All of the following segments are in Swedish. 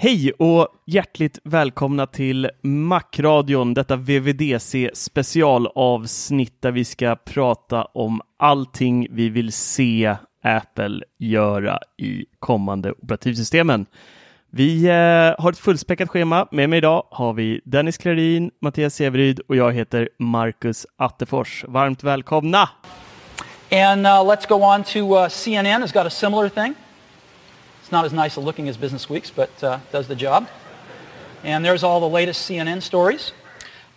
Hej och hjärtligt välkomna till Macradion, detta VVDC specialavsnitt där vi ska prata om allting vi vill se Apple göra i kommande operativsystemen. Vi eh, har ett fullspäckat schema. Med mig idag har vi Dennis Klarin, Mattias Severyd och jag heter Marcus Attefors. Varmt välkomna! And uh, let's go on to uh, CNN has got a similar thing. It's not as nice a looking as Business Week's, but uh, does the job. And there's all the latest CNN stories.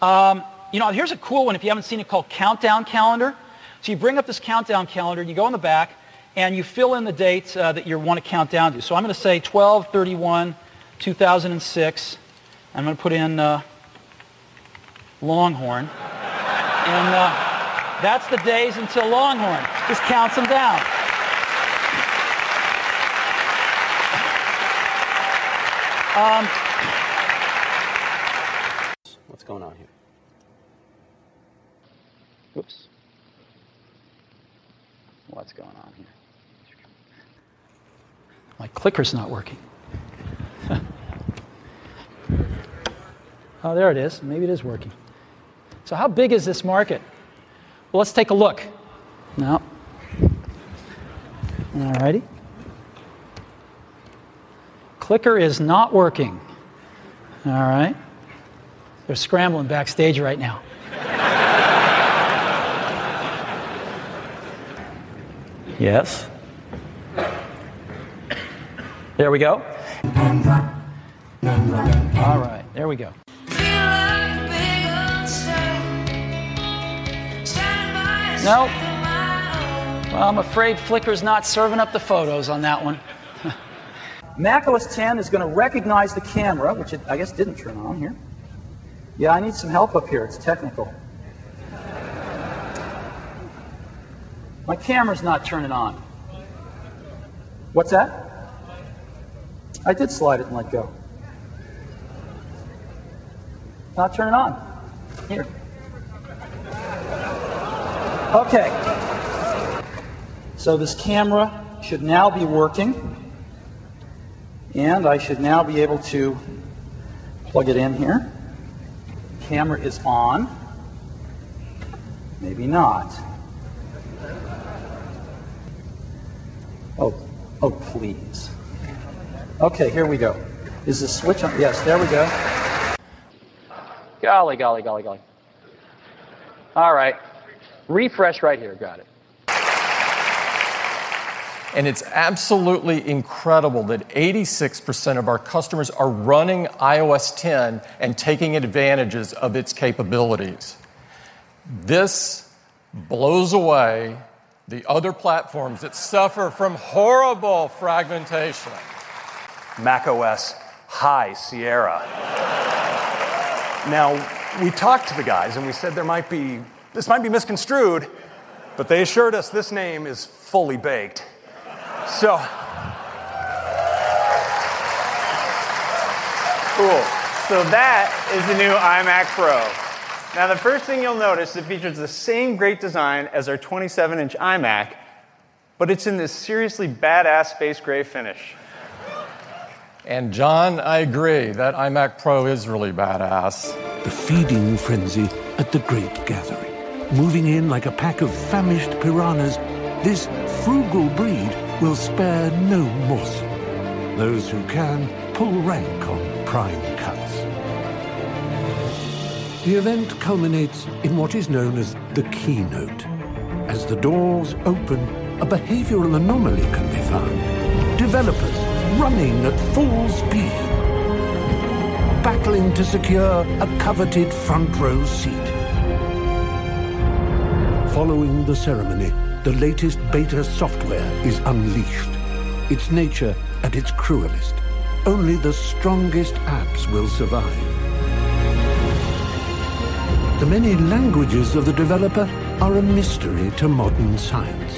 Um, you know, here's a cool one if you haven't seen it called Countdown Calendar. So you bring up this countdown calendar you go in the back and you fill in the dates uh, that you want to count down to. So I'm going to say 12 31 2006. I'm going to put in uh, Longhorn. And uh, that's the days until Longhorn. Just counts them down. Um, What's going on here? Whoops. What's going on here? My clicker's not working. oh, there it is. Maybe it is working. So, how big is this market? Well, let's take a look. No. All righty. Clicker is not working. All right. They're scrambling backstage right now. Yes. There we go. All right, there we go. No. Well, I'm afraid Flickr's not serving up the photos on that one. Mac OS 10 is going to recognize the camera, which it, I guess didn't turn on here. Yeah, I need some help up here. It's technical. My camera's not turning on. What's that? I did slide it and let go. Not turning on. Here. Okay. So this camera should now be working. And I should now be able to plug it in here. Camera is on. Maybe not. Oh, oh, please. Okay, here we go. Is the switch on? Yes, there we go. Golly, golly, golly, golly. All right. Refresh right here. Got it. And it's absolutely incredible that 86% of our customers are running iOS 10 and taking advantages of its capabilities. This blows away the other platforms that suffer from horrible fragmentation. Mac OS High Sierra. now, we talked to the guys and we said there might be, this might be misconstrued, but they assured us this name is fully baked. So, Cool. So that is the new iMac Pro. Now, the first thing you'll notice, it features the same great design as our 27 inch iMac, but it's in this seriously badass space gray finish. And John, I agree, that iMac Pro is really badass. The feeding frenzy at the great gathering. Moving in like a pack of famished piranhas, this frugal breed will spare no morsel. Those who can pull rank on prime cuts. The event culminates in what is known as the keynote. As the doors open, a behavioral anomaly can be found. Developers running at full speed, battling to secure a coveted front row seat. Following the ceremony, the latest beta software is unleashed. Its nature at its cruelest. Only the strongest apps will survive. The many languages of the developer are a mystery to modern science.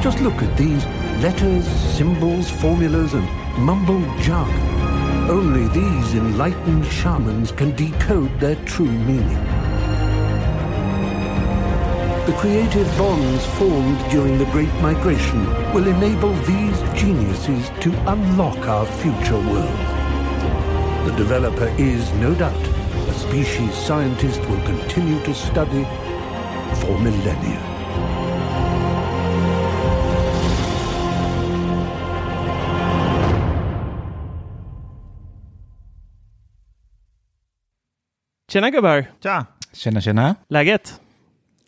Just look at these letters, symbols, formulas, and mumbled jargon. Only these enlightened shamans can decode their true meaning. The creative bonds formed during the Great Migration will enable these geniuses to unlock our future world. The developer is, no doubt, a species scientists will continue to study for millennia. Tjena gubbar! Tja! Tjena, tjena. Läget?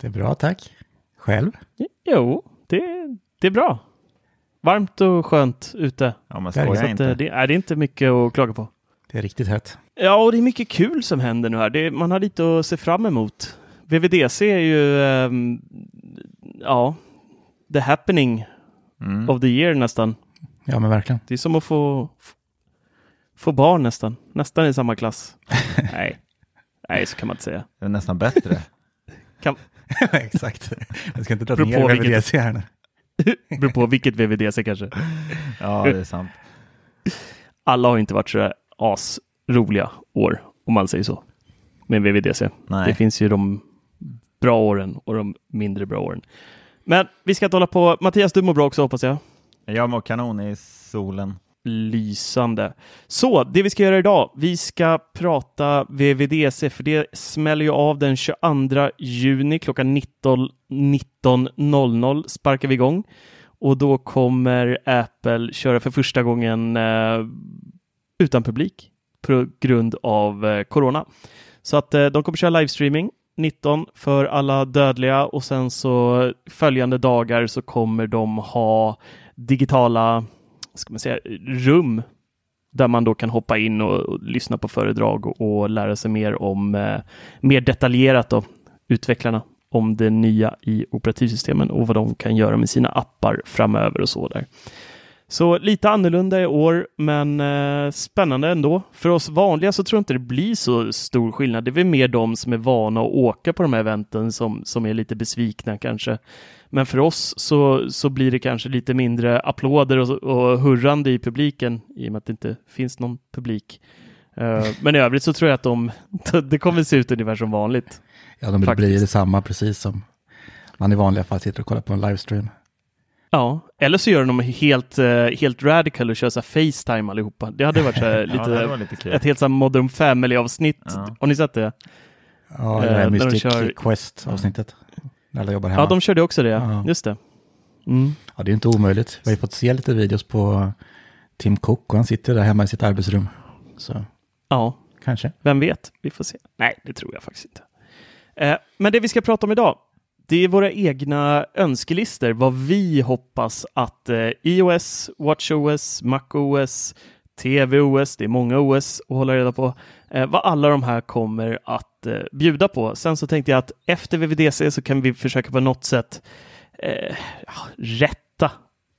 Det är bra, tack. Själv? Jo, det, det är bra. Varmt och skönt ute. Ja, men Så skoja att, inte. eh, det, är, det är inte mycket att klaga på. Det är riktigt hett. Ja, och det är mycket kul som händer nu här. Det, man har lite att se fram emot. VVDC är ju, ehm, ja, the happening Mm. of the year nästan. Ja, men verkligen. Det är som att få, få barn nästan. Nästan i samma klass. Nej. Nej, så kan man inte säga. Det är nästan bättre. Exakt. Jag ska inte dra ner på vilket... vilket- VVDC här nu. Beror på vilket VVDC kanske. Ja, det är sant. Alla har inte varit så asroliga år, om man säger så, med VVDC. Nej. Det finns ju de bra åren och de mindre bra åren. Men vi ska inte hålla på. Mattias, du mår bra också hoppas jag. Jag mår kanon i solen. Lysande. Så, det vi ska göra idag, vi ska prata VVDC, för det smäller ju av den 22 juni klockan 19 19.00 sparkar vi igång. Och då kommer Apple köra för första gången eh, utan publik på grund av eh, corona. Så att eh, de kommer köra livestreaming 19 för alla dödliga och sen så följande dagar så kommer de ha digitala ska man säga, rum där man då kan hoppa in och, och lyssna på föredrag och, och lära sig mer om eh, mer detaljerat då, utvecklarna om det nya i operativsystemen och vad de kan göra med sina appar framöver och så där. Så lite annorlunda i år, men eh, spännande ändå. För oss vanliga så tror jag inte det blir så stor skillnad. Det är väl mer de som är vana att åka på de här eventen som, som är lite besvikna kanske. Men för oss så, så blir det kanske lite mindre applåder och, och hurrande i publiken i och med att det inte finns någon publik. Eh, men i övrigt så tror jag att de, det kommer se ut ungefär som vanligt. Ja, de Faktiskt. blir detsamma precis som man i vanliga fall sitter och kollar på en livestream. Ja, eller så gör de helt, eh, helt radical och kör så här Facetime allihopa. Det hade varit så här, lite, Ja, det var lite kul. ett helt så här Modern Family-avsnitt. Ja. Har ni sett det? Ja, det Eh, här när de Mystic kör- Quest-avsnittet. När alla jobbar hemma. Ja, de körde också det. Ja. Just det. Mm. Ja, det är inte omöjligt. Vi har fått se lite videos på Tim Cook och han sitter där hemma i sitt arbetsrum. Så Ja, kanske. vem vet? Vi får se. Nej, det tror jag faktiskt inte. Eh, men det vi ska prata om idag, det är våra egna önskelistor. Vad vi hoppas att eh, iOS, WatchOS, MacOS, tvOS, det är många OS att hålla reda på, eh, vad alla de här kommer att eh, bjuda på. Sen så tänkte jag att efter VVDC så kan vi försöka på något sätt eh, rätta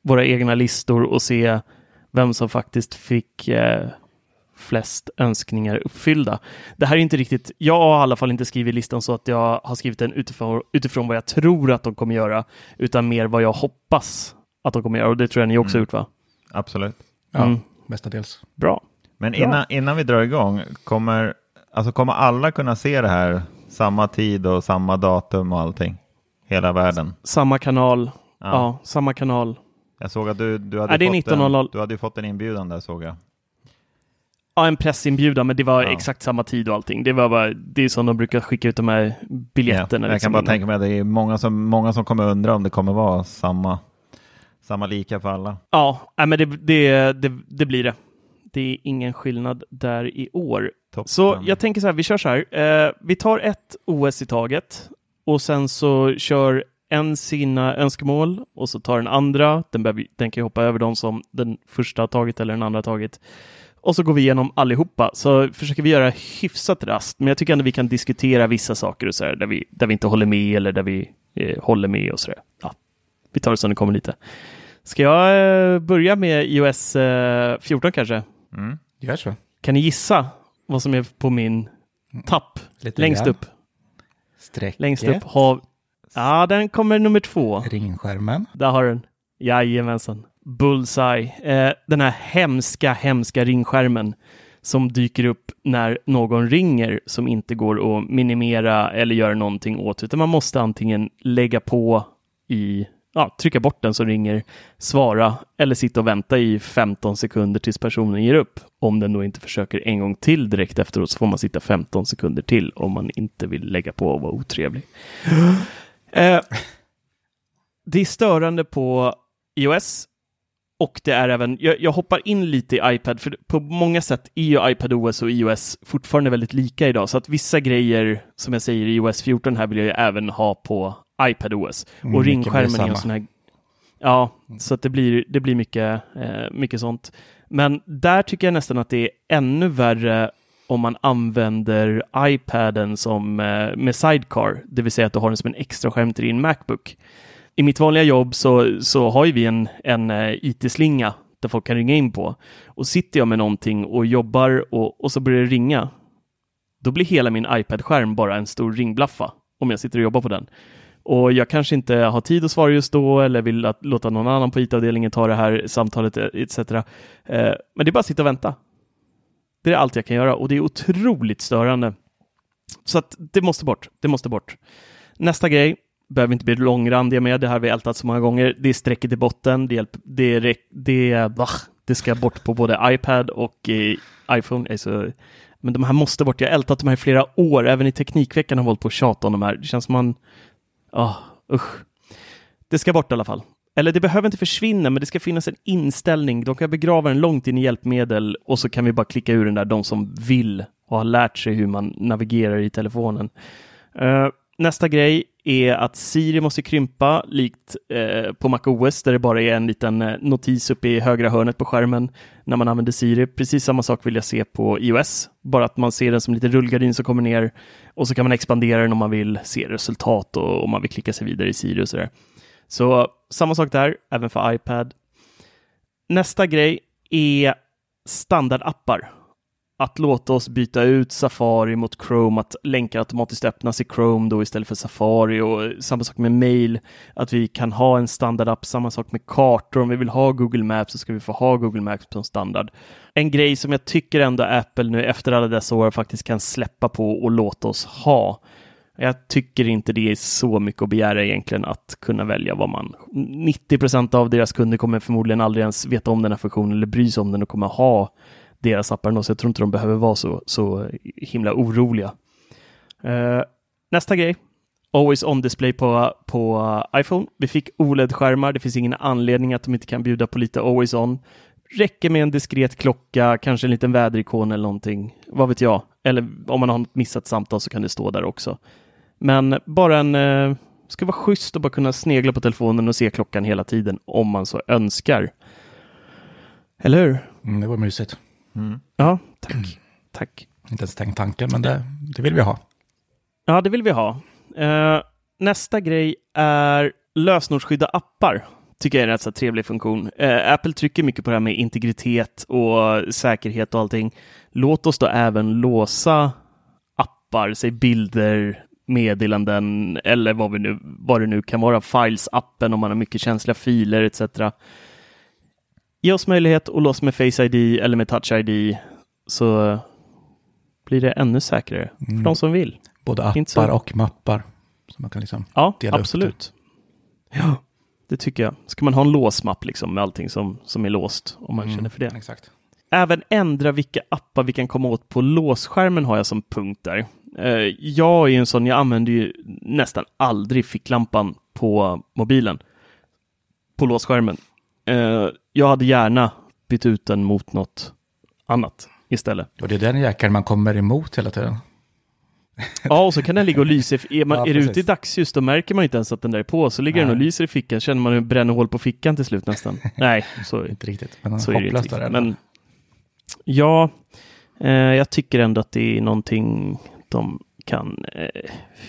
våra egna listor och se vem som faktiskt fick eh, flest önskningar uppfyllda. Det här är inte riktigt, jag har i alla fall inte skrivit listan så att jag har skrivit den utifrån, utifrån vad jag tror att de kommer göra, utan mer vad jag hoppas att de kommer göra och det tror jag ni också Mm. gjort va? Absolut. Ja, Mm. Mestadels. Bra. Men Bra. innan, innan vi drar igång, kommer, alltså kommer alla kunna se det här samma tid och samma datum och allting? Hela världen? Samma kanal. Ja, Ja. samma kanal. Jag såg att du, du, hade är fått 19.00. en, du hade ju fått en inbjudan där såg jag. Ja, en pressinbjudan, men det var Ja. exakt samma tid och allting. Det var bara, det är som de brukar skicka ut de här biljetterna. Ja, jag liksom kan bara innan. tänka mig att det är många som, många som kommer undra om det kommer vara samma, samma lika för alla. Ja, nej, men det, det, det, det blir det. Det är ingen skillnad där i år. Toppen. Så jag tänker så här, vi kör så här. Eh, vi tar ett OS i taget och sen så kör en sina önskemål och så tar den andra. Den, behöver, den kan ju hoppa över de som den första har tagit eller den andra har tagit. Och så går vi igenom allihopa. Så försöker vi göra hyfsat rast. Men jag tycker ändå vi kan diskutera vissa saker och så här, där, vi, där vi inte håller med eller där vi eh, håller med och så där. Ja, vi tar det som det kommer lite. Ska jag eh, börja med iOS eh, 14 kanske? Mm. Gör så. Kan ni gissa vad som är på min tapp? Lite Längst grann. upp. Strecket. Längst upp har... Ja, den kommer nummer två. Ringskärmen. Där har den. Jajamensan. Bullseye. Eh, den här hemska, hemska ringskärmen som dyker upp när någon ringer som inte går att minimera eller göra någonting åt, utan man måste antingen lägga på i ja, trycka bort den som ringer, svara eller sitta och vänta i 15 sekunder tills personen ger upp. Om den då inte försöker en gång till direkt efteråt så får man sitta 15 sekunder till om man inte vill lägga på och vara otrevlig. eh, det är störande på iOS och det är även, jag, jag, hoppar in lite i iPad, för på många sätt är ju iPadOS och iOS fortfarande väldigt lika idag, så att vissa grejer, som jag säger i iOS 14 här, vill jag ju även ha på iPadOS. Mm, och ringskärmen är en sån här... Ja, så att det blir, det blir mycket, eh, mycket sånt. Men där tycker jag nästan att det är ännu värre om man använder iPaden som, eh, med Sidecar, det vill säga att du har den som en extra skärm till din Macbook. I mitt vanliga jobb så, så har ju vi en, en eh, IT-slinga där folk kan ringa in på. Och sitter jag med någonting och jobbar och, och så börjar det ringa, då blir hela min iPad-skärm bara en stor ringblaffa om jag sitter och jobbar på den. Och jag kanske inte har tid att svara just då eller vill att, låta någon annan på IT-avdelningen ta det här samtalet etc. Eh, men det är bara att sitta och vänta. Det är allt jag kan göra och det är otroligt störande. Så att det måste bort. Det måste bort. Nästa grej behöver inte bli långrandiga med. Det här har vi ältat så många gånger. Det är strecket i botten. Det, hjälp, det, det, det, det ska bort på både iPad och eh, iPhone. Alltså, men de här måste bort. Jag har ältat de här i flera år. Även i Teknikveckan har jag hållit på att tjata om de här. Det känns som man... Oh, usch. Det ska bort i alla fall. Eller det behöver inte försvinna, men det ska finnas en inställning. De kan begrava den långt in i hjälpmedel och så kan vi bara klicka ur den där, de som vill och har lärt sig hur man navigerar i telefonen. Uh, nästa grej är att Siri måste krympa likt eh, på MacOS där det bara är en liten eh, notis uppe i högra hörnet på skärmen när man använder Siri. Precis samma sak vill jag se på iOS, bara att man ser den som lite rullgardin som kommer ner och så kan man expandera den om man vill se resultat och om man vill klicka sig vidare i Siri och sådär. Så samma sak där, även för iPad. Nästa grej är standardappar att låta oss byta ut Safari mot Chrome, att länkar automatiskt öppnas i Chrome då istället för Safari och eh, samma sak med mail, att vi kan ha en standardapp, samma sak med kartor. Om vi vill ha Google Maps så ska vi få ha Google Maps som standard. En grej som jag tycker ändå Apple nu efter alla dessa år faktiskt kan släppa på och låta oss ha. Jag tycker inte det är så mycket att begära egentligen att kunna välja vad man... 90 procent av deras kunder kommer förmodligen aldrig ens veta om den här funktionen eller bry sig om den och kommer ha deras appar ändå, så jag tror inte de behöver vara så, så himla oroliga. Uh, nästa grej, Always on display på, på iPhone. Vi fick OLED-skärmar, det finns ingen anledning att de inte kan bjuda på lite Always on. Räcker med en diskret klocka, kanske en liten väderikon eller någonting, vad vet jag. Eller om man har missat samtal så kan det stå där också. Men bara en, Eh, ska vara schysst att bara kunna snegla på telefonen och se klockan hela tiden om man så önskar. Eller hur? Mm, det var mysigt. Mm. Ja, tack. tack. Inte ens tänkt tanken, men det, det vill vi ha. Ja, det vill vi ha. Uh, nästa grej är lösenordsskydda appar. Tycker jag är en rätt så trevlig funktion. Uh, Apple trycker mycket på det här med integritet och säkerhet och allting. Låt oss då även låsa appar, säg bilder, meddelanden eller vad, vi nu, vad det nu kan vara, Files-appen om man har mycket känsliga filer etc. Ge oss möjlighet att låsa med Face ID eller med Touch ID så blir det ännu säkrare Mm. för de som vill. Både appar och mappar. Så man kan liksom Ja, dela absolut. Ja, det tycker jag. Ska man ha en låsmapp liksom med allting som, som är låst om man Mm, känner för det. Exakt. Även ändra vilka appar vi kan komma åt på låsskärmen har jag som punkt där. Eh, Jag är en sån, jag använder ju nästan aldrig ficklampan på mobilen. På låsskärmen. Eh, Jag hade gärna bytt ut den mot något annat istället. Och det är den jäkeln man kommer emot hela tiden. Ja, och så kan den ligga och lysa. Är, man, Ja, är det ute i dagsljus, då märker man inte ens att den där är på. Så ligger den och Nej. lyser i fickan, känner man hur det bränner hål på fickan till slut nästan. Nej, så, Inte riktigt, men så är det inte riktigt. Men ja, eh, jag tycker ändå att det är någonting de kan eh,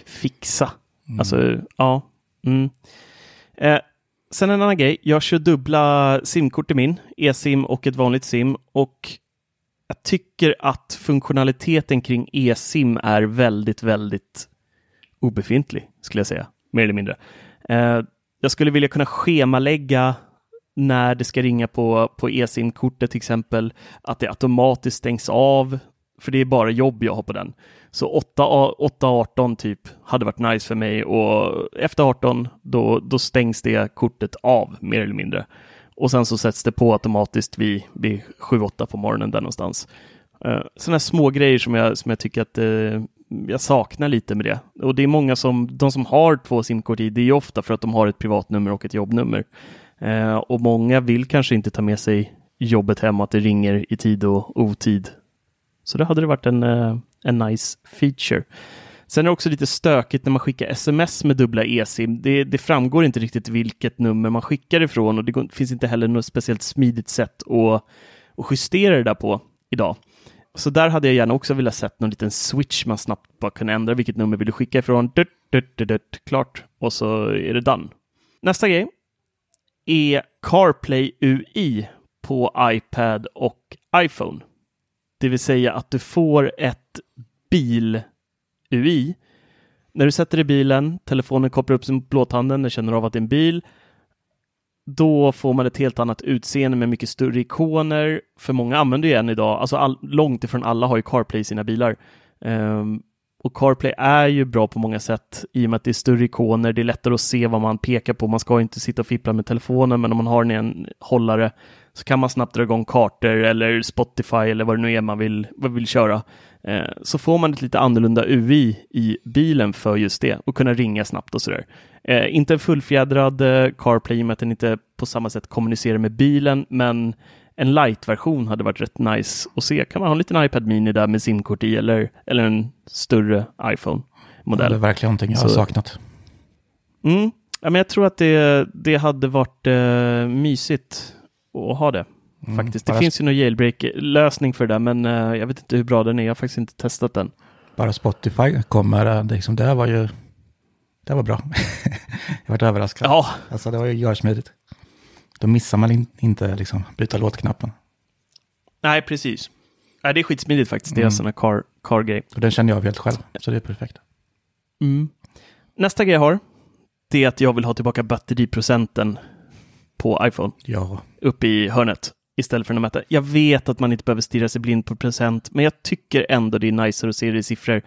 fixa. Mm. Alltså, ja. Mm. Eh, sen en annan grej. Jag kör dubbla simkort i min, e-sim och ett vanligt sim. Och jag tycker att funktionaliteten kring e-sim är väldigt, väldigt obefintlig, skulle jag säga. Mer eller mindre. Eh, jag skulle vilja kunna schemalägga när det ska ringa på, på e-sim-kortet till exempel, att det automatiskt stängs av, för det är bara jobb jag har på den. Så 8-18 typ hade varit nice för mig och efter 18 då, då stängs det kortet av mer eller mindre. Och sen så sätts det på automatiskt vid, vid 7-8 på morgonen där någonstans. Eh, uh, sådana små grejer som jag, som jag tycker att uh, jag saknar lite med det. Och det är många som, de som har två simkort i, det är ofta för att de har ett privatnummer och ett jobbnummer. Uh, och många vill kanske inte ta med sig jobbet hem, att det ringer i tid och otid. Så det hade det varit en, en nice feature. Sen är det också lite stökigt när man skickar sms med dubbla eSIM. Det, det framgår inte riktigt vilket nummer man skickar ifrån och det finns inte heller något speciellt smidigt sätt att, att justera det där på idag. Så där hade jag gärna också velat sett någon liten switch man snabbt bara kunde ändra vilket nummer vill du skicka ifrån. Dut, dut, dut, dut, klart. Och så är det done. Nästa grej är CarPlay UI på iPad och iPhone. Det vill säga att du får ett bil UI. När du sätter i bilen, telefonen kopplar upp sin plåthanden, den känner av att det är en bil. Då får man ett helt annat utseende med mycket större ikoner. För många använder ju en idag, alltså all, långt ifrån alla har ju CarPlay i sina bilar. Um, och CarPlay är ju bra på många sätt i och med att det är större ikoner, det är lättare att se vad man pekar på. Man ska inte sitta och fippla med telefonen, men om man har den i en hållare så kan man snabbt dra igång kartor eller Spotify eller vad det nu är man vill, vad vill köra. Eh, så får man ett lite annorlunda UI i bilen för just det och kunna ringa snabbt och sådär. Eh, inte en fullfjädrad eh, CarPlay med att den inte på samma sätt kommunicerar med bilen, men en light-version hade varit rätt nice att se. Kan man ha en liten iPad Mini där med simkort i eller, eller en större iPhone-modell? det är verkligen någonting jag har så. saknat. Mm. Ja, men jag tror att det, det hade varit uh, mysigt att ha det. Mm, faktiskt. Det finns ju någon jailbreak-lösning för det men uh, jag vet inte hur bra den är. Jag har faktiskt inte testat den. Bara Spotify kommer, eh, det, liksom, det var ju, det var bra. jag varit överraskad. Ja. Alltså det var ju görsmidigt. Då missar man in, inte liksom byta låtknappen. Nej, precis. Nej, det är skitsmidigt faktiskt. Det är mm. sån här car, car-grej. Och den känner jag av helt själv, så det är perfekt. Mm. Nästa grej jag har, det är att jag vill ha tillbaka batteriprocenten på iPhone. Ja. Uppe i hörnet istället för att mäta. Jag vet att man inte behöver stirra sig blind på procent, men jag tycker ändå det är nicer att se det i siffror.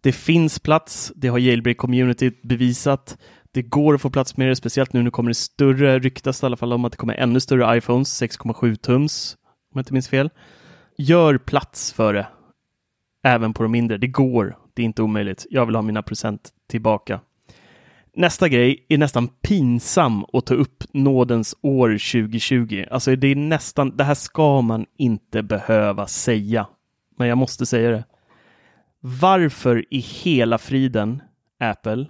Det finns plats, det har Jailbreak-communityt bevisat. Det går att få plats med det, speciellt nu när det kommer det större, ryktas i alla fall om att det kommer ännu större iPhones, 6,7 tums, om jag inte minns fel. Gör plats för det, även på de mindre. Det går, det är inte omöjligt. Jag vill ha mina procent tillbaka. Nästa grej är nästan pinsam att ta upp nådens år 2020. Alltså det är nästan, det här ska man inte behöva säga. Men jag måste säga det. Varför i hela friden, Apple,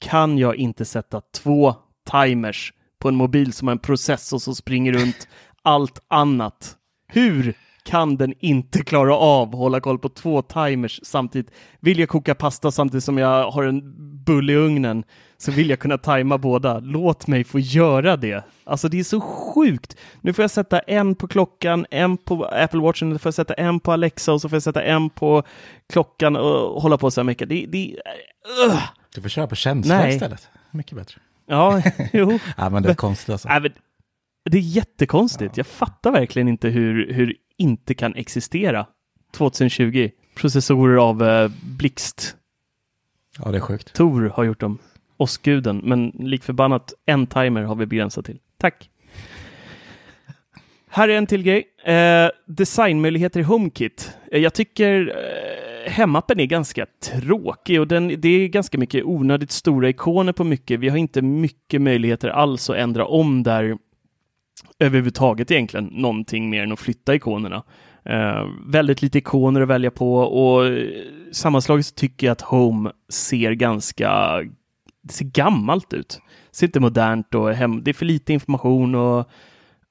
kan jag inte sätta två timers på en mobil som har en processor som springer runt allt annat? Hur kan den inte klara av hålla koll på två timers samtidigt. Vill jag koka pasta samtidigt som jag har en bull i ugnen så vill jag kunna tajma båda. Låt mig få göra det. Alltså det är så sjukt. Nu får jag sätta en på klockan, en på Apple Watch, nu får jag sätta en på Alexa och så får jag sätta en på klockan och hålla på så här mycket. Det, det, uh. Du får köra på känsla istället. Mycket bättre. Ja, jo. ja, men det är konstigt alltså. Ja, men, det är jättekonstigt. Ja. Jag fattar verkligen inte hur, hur inte kan existera 2020. Processorer av eh, blixt. Ja, det är sjukt. Tor har gjort dem. Åskguden, men lik förbannat en timer har vi begränsat till. Tack! Här är en till grej. Eh, designmöjligheter i HomeKit. Eh, jag tycker eh, hemappen är ganska tråkig och den, det är ganska mycket onödigt stora ikoner på mycket. Vi har inte mycket möjligheter alls att ändra om där överhuvudtaget egentligen någonting mer än att flytta ikonerna. Uh, väldigt lite ikoner att välja på och sammanslaget så tycker jag att Home ser ganska det ser gammalt ut. Det ser inte modernt och hem, det är för lite information och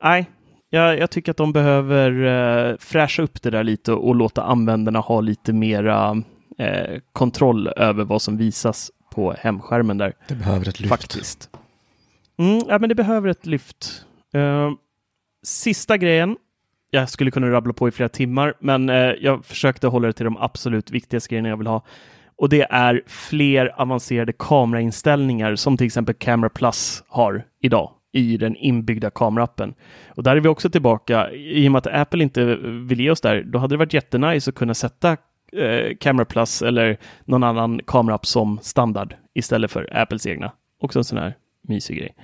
nej, jag, jag tycker att de behöver uh, fräscha upp det där lite och, och låta användarna ha lite mera uh, kontroll över vad som visas på hemskärmen där. Det behöver ett lyft. Faktiskt. Mm, ja, men det behöver ett lyft. Uh, sista grejen. Jag skulle kunna rabbla på i flera timmar, men uh, jag försökte hålla det till de absolut viktigaste grejerna jag vill ha. Och det är fler avancerade kamerainställningar som till exempel Camera Plus har idag i den inbyggda kameraappen. Och där är vi också tillbaka. I och med att Apple inte vill ge oss där, då hade det varit jättenice att kunna sätta eh, Camera Plus eller någon annan kamerapp som standard istället för Apples egna. Också en sån här mysig grej.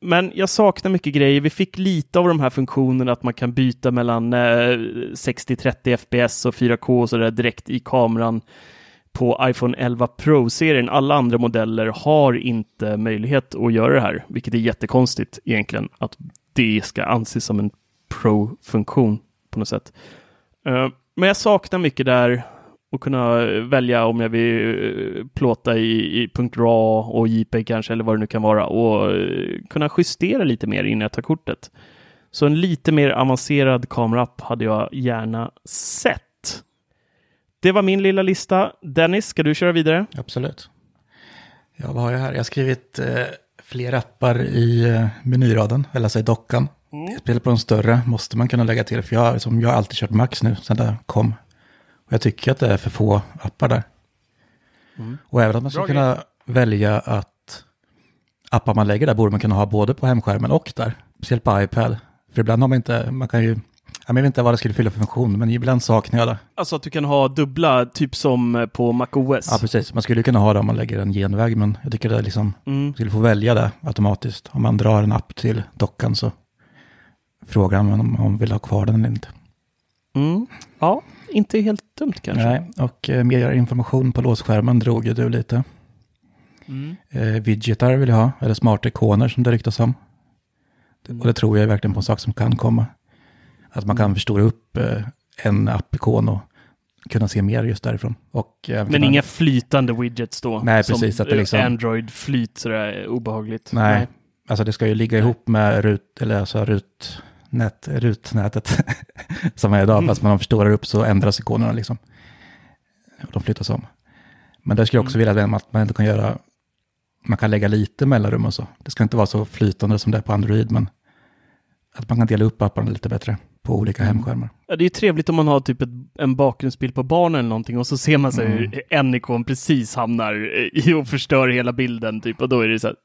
Men jag saknar mycket grejer. Vi fick lite av de här funktionerna att man kan byta mellan eh, 60-30 FPS och 4K och sådär direkt i kameran på iPhone 11 Pro-serien. Alla andra modeller har inte möjlighet att göra det här, vilket är jättekonstigt egentligen att det ska anses som en Pro-funktion på något sätt. Eh, men jag saknar mycket där och kunna välja om jag vill eh, plåta i, i .RAW och JPEG kanske eller vad det nu kan vara och uh, kunna justera lite mer innan jag tar kortet. Så en lite mer avancerad kamerapp hade jag gärna sett. Det var min lilla lista. Dennis, ska du köra vidare? Absolut. Ja, vad har jag här? Jag har skrivit eh, fler appar i eh, menyraden, eller alltså i dockan. Mm. Spelar på de större måste man kunna lägga till, för jag, som jag har alltid kört Max nu sedan det kom. Och jag tycker att det är för få appar där. Mm. Och även att man ska kunna välja att appar man lägger där borde man kunna ha både på hemskärmen och där. Speciellt på iPad. För ibland har man inte, man kan ju jag vet inte vad det skulle fylla för funktion, men ibland saknar jag det. Alltså att du kan ha dubbla, typ som på MacOS? Ja, precis. Man skulle kunna ha det om man lägger en genväg, men jag tycker det är liksom, mm. skulle få välja det automatiskt. Om man drar en app till dockan så frågar man om man vill ha kvar den eller inte. Mm. Ja, inte helt dumt kanske. Nej, och eh, mer information på låsskärmen drog ju du lite. Mm. Eh, widgetar vill jag ha, eller smarta ikoner som det ryktas om. Mm. Och det tror jag är verkligen på en sak som kan komma. Att man kan förstora upp eh, en appikon och kunna se mer just därifrån. Och, eh, Men inga flytande widgets då? Nej, precis. Som att det liksom... Android-flyt sådär obehagligt? Nej. Nej, alltså det ska ju ligga ihop med rut, eller alltså rut, nät, rutnätet som är idag. Mm. Fast man förstorar upp så ändras ikonerna liksom. De flyttas om. Men där skulle jag också mm. vilja att man inte kan göra, man kan lägga lite mellanrum och så. Det ska inte vara så flytande som det är på Android, men att man kan dela upp apparna lite bättre på olika mm. hemskärmar. Ja, det är trevligt om man har typ ett, en bakgrundsbild på barnen eller någonting och så ser man sig mm. hur en ikon precis hamnar i och förstör hela bilden typ och då är det så här,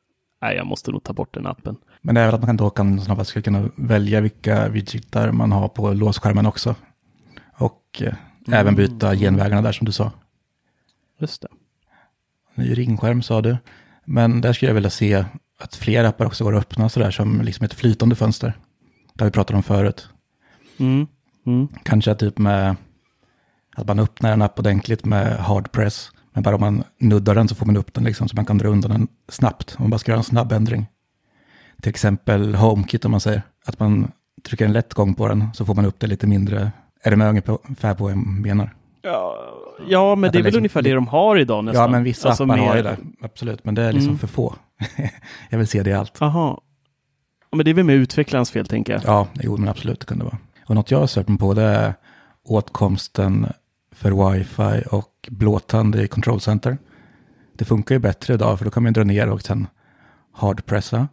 nej jag måste nog ta bort den appen. Men det är väl att man då kan snabbast kunna välja vilka widgetar man har på låsskärmen också. Och eh, mm. även byta genvägarna där som du sa. Just det. Ny ringskärm sa du. Men där skulle jag vilja se att fler appar också går att öppna sådär som liksom ett flytande fönster. Har vi pratat om förut. Mm. Mm. Kanske typ med att man öppnar en app ordentligt med hard press. Men bara om man nuddar den så får man upp den liksom så man kan dra undan den snabbt. Om man bara ska göra en snabb ändring. Till exempel HomeKit om man säger. Att man trycker en lätt gång på den så får man upp det lite mindre. Är det med ungefär på vad jag menar? Ja, ja men att det är väl liksom, ungefär det de har idag nästan. Ja, men vissa alltså appar med... har ju det. Absolut, men det är liksom mm. för få. jag vill se det i allt. Jaha. Men det är väl med utvecklarens fel, tänker jag. Ja, jo, men absolut, det kunde vara. Och något jag har sökt mig på det är åtkomsten för wifi och blåtand i control center. Det funkar ju bättre idag för då kan man dra ner och sen hardpressa.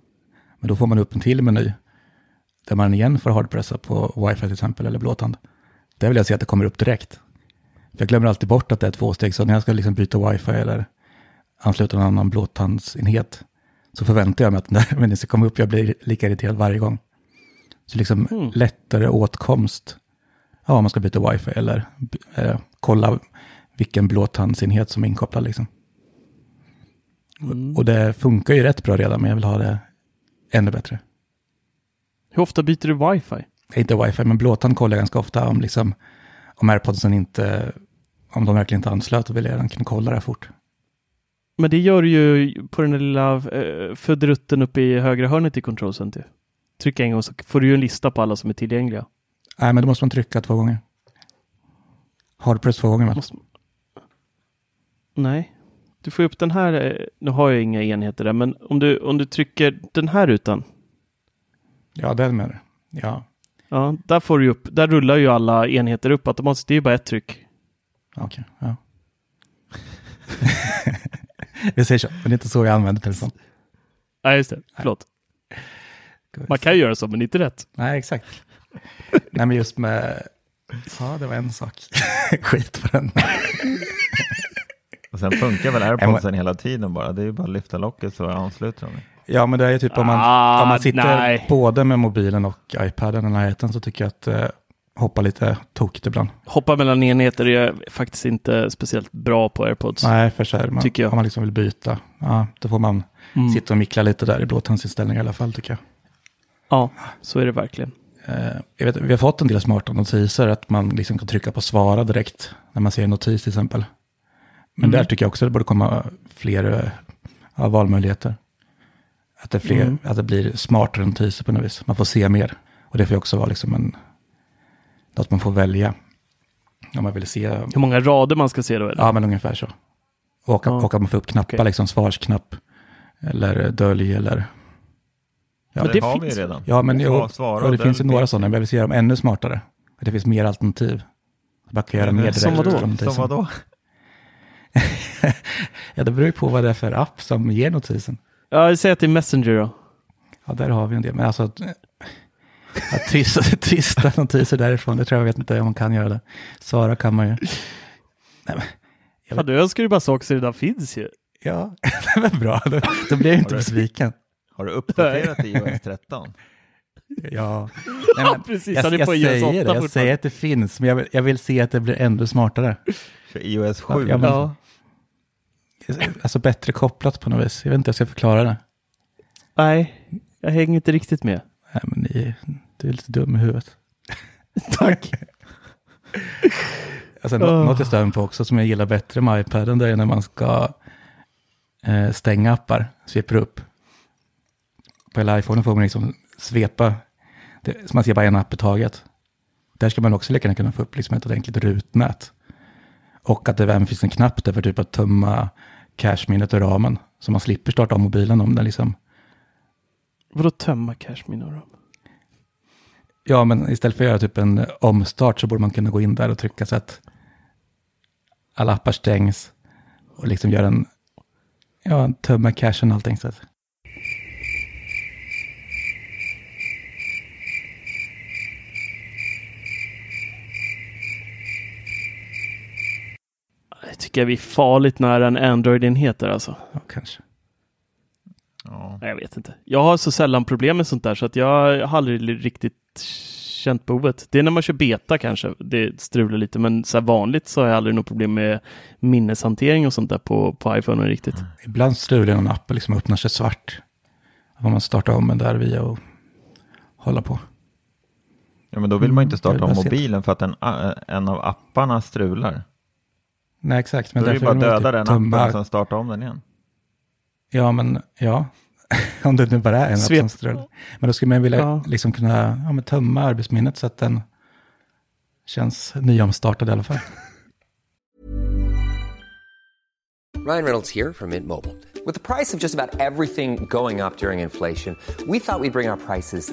Men då får man upp en till meny där man igen får hardpressa på wifi till exempel eller blåtand. Där vill jag se att det kommer upp direkt. För jag glömmer alltid bort att det är två steg, så när jag ska liksom byta wifi eller ansluta en annan blåtandsenhet så förväntar jag mig att den där menyn ska komma upp. Jag blir lika irriterad varje gång. Så liksom mm. lättare åtkomst. Ja, om man ska byta wifi eller eh, kolla vilken blåtandsenhet som är inkopplad. Liksom. Mm. Och det funkar ju rätt bra redan, men jag vill ha det ännu bättre. Hur ofta byter du wifi? Inte wifi, men blåtand kollar jag ganska ofta om, liksom, om airpodsen inte, om de verkligen inte anslöt, då vill jag kunna kolla det fort. Men det gör du ju på den lilla eh, födrutten uppe i högra hörnet i Control Center. Trycka en gång så får du ju en lista på alla som är tillgängliga. Nej, men då måste man trycka två gånger. Två gånger va? Måste... Nej, du får upp den här. Eh, nu har jag inga enheter där, men om du, om du trycker den här rutan. Ja, den med det. Ja. Ja, där får du upp. Där rullar ju alla enheter upp automatiskt. Det är ju bara ett tryck. Okej, okay, ja. Vi säger så, men det är inte så jag använder telefon. Nej, just det. Förlåt. Man kan ju göra så, men inte rätt. Nej, exakt. Nej, men just med... Ja, det var en sak. Skit på den. Och sen funkar väl airpodsen hela tiden bara. Det är ju bara att lyfta locket så ansluter de. Ja, men det är ju typ om man, ah, om man sitter nej. både med mobilen och iPaden i närheten så tycker jag att eh, hoppa lite tokigt ibland. Hoppa mellan enheter är jag faktiskt inte speciellt bra på AirPods. Nej, för så här, man, Tycker jag. om man liksom vill byta, ja, då får man Mm. sitta och mickla lite där i blåtandsinställningar i alla fall tycker jag. Ja, så är det verkligen. Eh, jag vet, vi har fått en del smarta notiser, att man liksom kan trycka på svara direkt när man ser en notis till exempel. Men Mm. där tycker jag också att det borde komma fler eh, ja, valmöjligheter. Att det, fler, Mm. att det blir smartare notiser på något vis. Man får se mer. Och det får ju också vara liksom en, något man får välja. Om man vill se, Hur många rader man ska se då? Eller? ja men ungefär så. Och, Ja. och att man får upp knappar, Okej. liksom svarsknapp. Eller dölj eller... Ja, Men det, det har finns vi ju redan. Ja, men jo, svara och det och finns ju några sådana, men jag vill se dem ännu smartare. Att det finns mer alternativ. Man kan göra mer direkt. som vadå? Som vadå? ja, det beror ju på vad det är för app som ger notisen. Ja, jag säger att det är Messenger då. Ja, där har vi en del. Men alltså, att- att trista, trista notiser därifrån, det tror jag, jag vet inte om man kan göra det. Svara kan man ju. Nej, men, Jag Fan, du önskar ju bara saker som redan finns ju. ja, det var bra. Då, då blir jag inte besviken. Har du uppdaterat i iOS 13? Ja, Ja, precis. Han jag, är jag på iOS 8 säger det, jag säger att det finns, men jag vill, jag vill se att det blir ännu smartare. För iOS 7? Ja, men- Ja. Alltså bättre kopplat på något vis. Jag vet inte hur jag ska förklara det. Nej, jag hänger inte riktigt med. Nej, men ni, du är lite dum i huvudet. Tack. Alltså, Åh. Något jag stör mig på också som jag gillar bättre med iPaden, det är när man ska eh, stänga appar, sveper upp. På hela iPhone får man liksom svepa, det, så man ser bara en app i taget. Där ska man också lika gärna kunna få upp liksom ett ordentligt rutnät. Och att det även finns en knapp där för typ att tömma cashminnet ur ramen. Så man slipper starta om mobilen om den liksom Vadå tömma cashminne då? Ja, men istället för att göra typ en omstart så borde man kunna gå in där och trycka så att alla appar stängs och liksom göra en, ja, tömma cashen och allting. Så att. Jag tycker vi är farligt nära en Android-enhet där alltså. Ja, kanske. Ja. Nej, Jag vet inte. Jag har så sällan problem med sånt där så att jag har aldrig riktigt känt behovet. Det är när man kör beta kanske det strular lite, men så här vanligt så har jag aldrig något problem med minneshantering och sånt där på, på iPhone riktigt. Ibland strular någon app och liksom öppnar sig svart. Får man starta om den där via och hålla på. ja, men då vill man inte Mm, starta om mobilen för att en, en av apparna strular. Nej, exakt. Men då är det bara man döda typ den tömma- appen och sen starta om den igen. Ja, men ja. om det nu bara är en app som strular. Men då skulle man vilja Ja. liksom kunna ja, men tömma arbetsminnet så att den känns nyomstartad i alla fall. Ryan Reynolds here from Mint Mobile. With the price of just about everything going up during inflation, we thought we'd bring our prices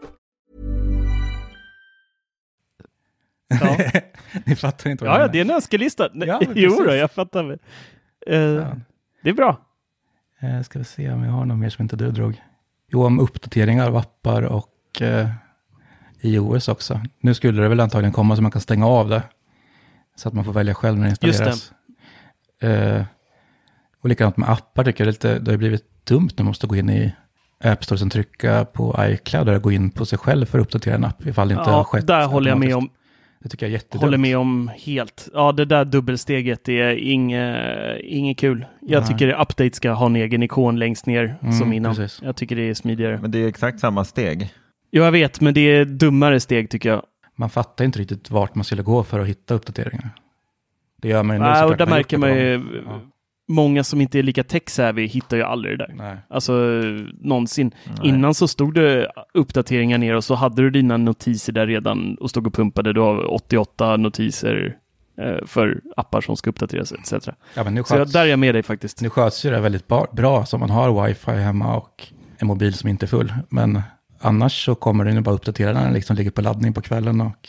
Ja, Ni fattar inte vad ja, jag ja menar. det är en önskelista. Ja, jo då, jag fattar. Eh, det är bra. Eh, ska vi se om jag har något mer som inte du drog. Jo, om uppdateringar av appar och eh, iOS också. Nu skulle det väl antagligen komma så man kan stänga av det. Så att man får välja själv när det installeras. Eh, och likadant med appar tycker jag det, lite, det har blivit dumt när man måste gå in i App Store och trycka på iCloud och gå in på sig själv för att uppdatera en app ifall det inte har Ja, skett. där håller jag med om. Det tycker jag är jättedumt. Håller med om helt. Ja, det där dubbelsteget är inget, inget kul. Jag Nej. tycker update ska ha en egen ikon längst ner Mm, som innan. precis. Jag tycker det är smidigare. Men det är exakt samma steg. Jo, jag vet, men det är dummare steg tycker jag. Man fattar inte riktigt vart man skulle gå för att hitta uppdateringar. Det gör man ju nu såklart, och där märker man ju. Många som inte är lika tech-savvy hittar ju aldrig det där. Nej. Alltså någonsin. Nej. Innan så stod det uppdateringar ner och så hade du dina notiser där redan och stod och pumpade. Du har 88 notiser eh, för appar som ska uppdateras etc. Ja, men nu Så jag, sköts, där är jag med dig faktiskt. nu sköts ju det väldigt bra så man har wifi hemma och en mobil som inte är full. Men annars så kommer den ju bara uppdatera när den liksom ligger på laddning på kvällen och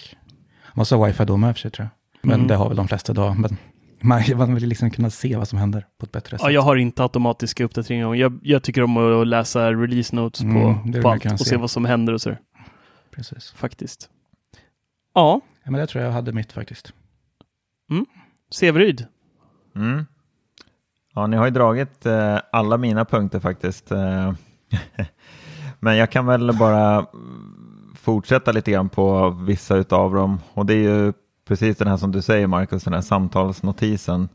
man måste ha wifi då med för sig tror jag. Men Mm. det har väl de flesta idag. Men Man, man vill liksom kunna se vad som händer på ett bättre sätt. Ja, jag har inte automatiska uppdateringar. Jag, jag tycker om att läsa release notes på, Mm, på det allt och se. se vad som händer och så. Precis. Faktiskt. Ja, Ja, men det tror jag jag hade mitt faktiskt. Severyd. Mm. Ja, ni har ju dragit eh, alla mina punkter faktiskt. Eh, Men jag kan väl bara fortsätta lite grann på vissa utav dem. Och det är ju precis den här som du säger Marcus, den här samtalsnotisen.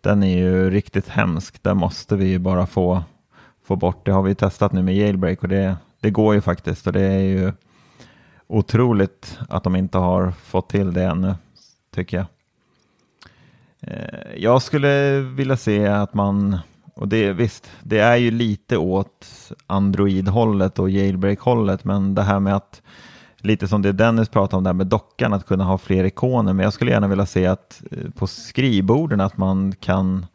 Den är ju riktigt hemsk. Den måste vi ju bara få, få bort. Det har vi testat nu med jailbreak och det, det går ju faktiskt. Och det är ju otroligt att de inte har fått till det ännu, tycker jag. Eh, jag skulle vilja se att man, och det visst, det är ju lite åt Android-hållet och jailbreak-hållet, men det här med att, lite som det Dennis pratade om där med dockan, att kunna ha fler ikoner, men jag skulle gärna vilja se att eh, på skrivborden att man kan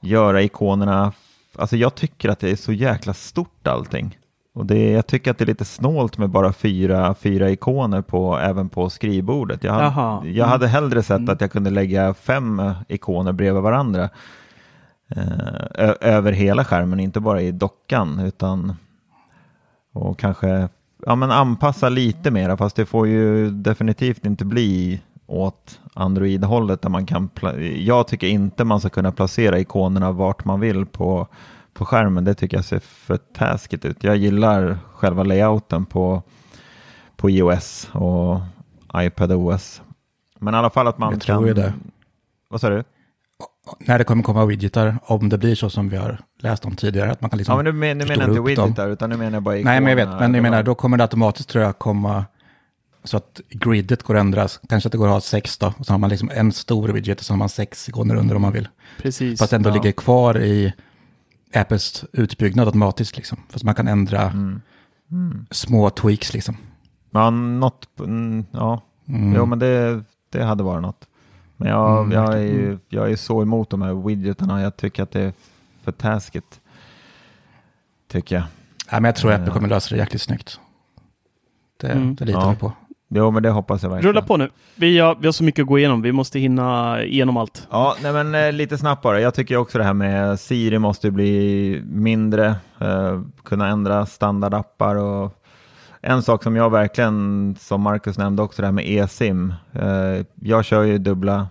göra ikonerna, alltså jag tycker att det är så jäkla stort allting. Och det, jag tycker att det är lite snålt med bara fyra, fyra ikoner på, även på skrivbordet. Jag, Jaha. hade, jag hade hellre sett att jag kunde lägga fem eh, ikoner bredvid varandra eh, över hela skärmen, inte bara i dockan, utan och kanske ja, men anpassa lite mera, fast det får ju definitivt inte bli åt Android-hållet där man kan, jag tycker inte man ska kunna placera ikonerna vart man vill på, på skärmen. Det tycker jag ser för taskigt ut. Jag gillar själva layouten på, på iOS och iPadOS. Men i alla fall att man Jag tror kan... ju det. Vad sa du? När det kommer komma widgetar, om det blir så som vi har läst om tidigare, att man kan liksom Ja, men nu, men, nu menar inte upp dem. widgetar, utan nu menar jag bara Nej, men jag vet, men jag menar, då kommer det automatiskt tror jag komma så att gridet går att ändras. Kanske att det går att ha sex då, och så har man liksom en stor widget och så har man sex ikoner under om man vill. Precis. Fast ändå Ja. ligger kvar i Apples utbyggnad automatiskt liksom. Fast man kan ändra Mm. små tweaks liksom. Ja, något, mm, ja. Mm. Jo, men det, det hade varit något. Men jag, Mm, jag, är ju, jag är så emot de här widgetarna. Jag tycker att det är för taskigt. Tycker jag. Nej, men jag tror att Apple Eh. kommer lösa det jäkligt snyggt. Det, Mm. det litar Ja. vi på. Jo, men det hoppas jag verkligen. Rulla på nu. Vi har, vi har så mycket att gå igenom. Vi måste hinna igenom allt. Ja, nej men eh, lite snabbt bara. Jag tycker också det här med Siri måste bli mindre, eh, kunna ändra standardappar och en sak som jag verkligen, som Marcus nämnde också, det här med eSIM. Eh, jag kör ju dubbla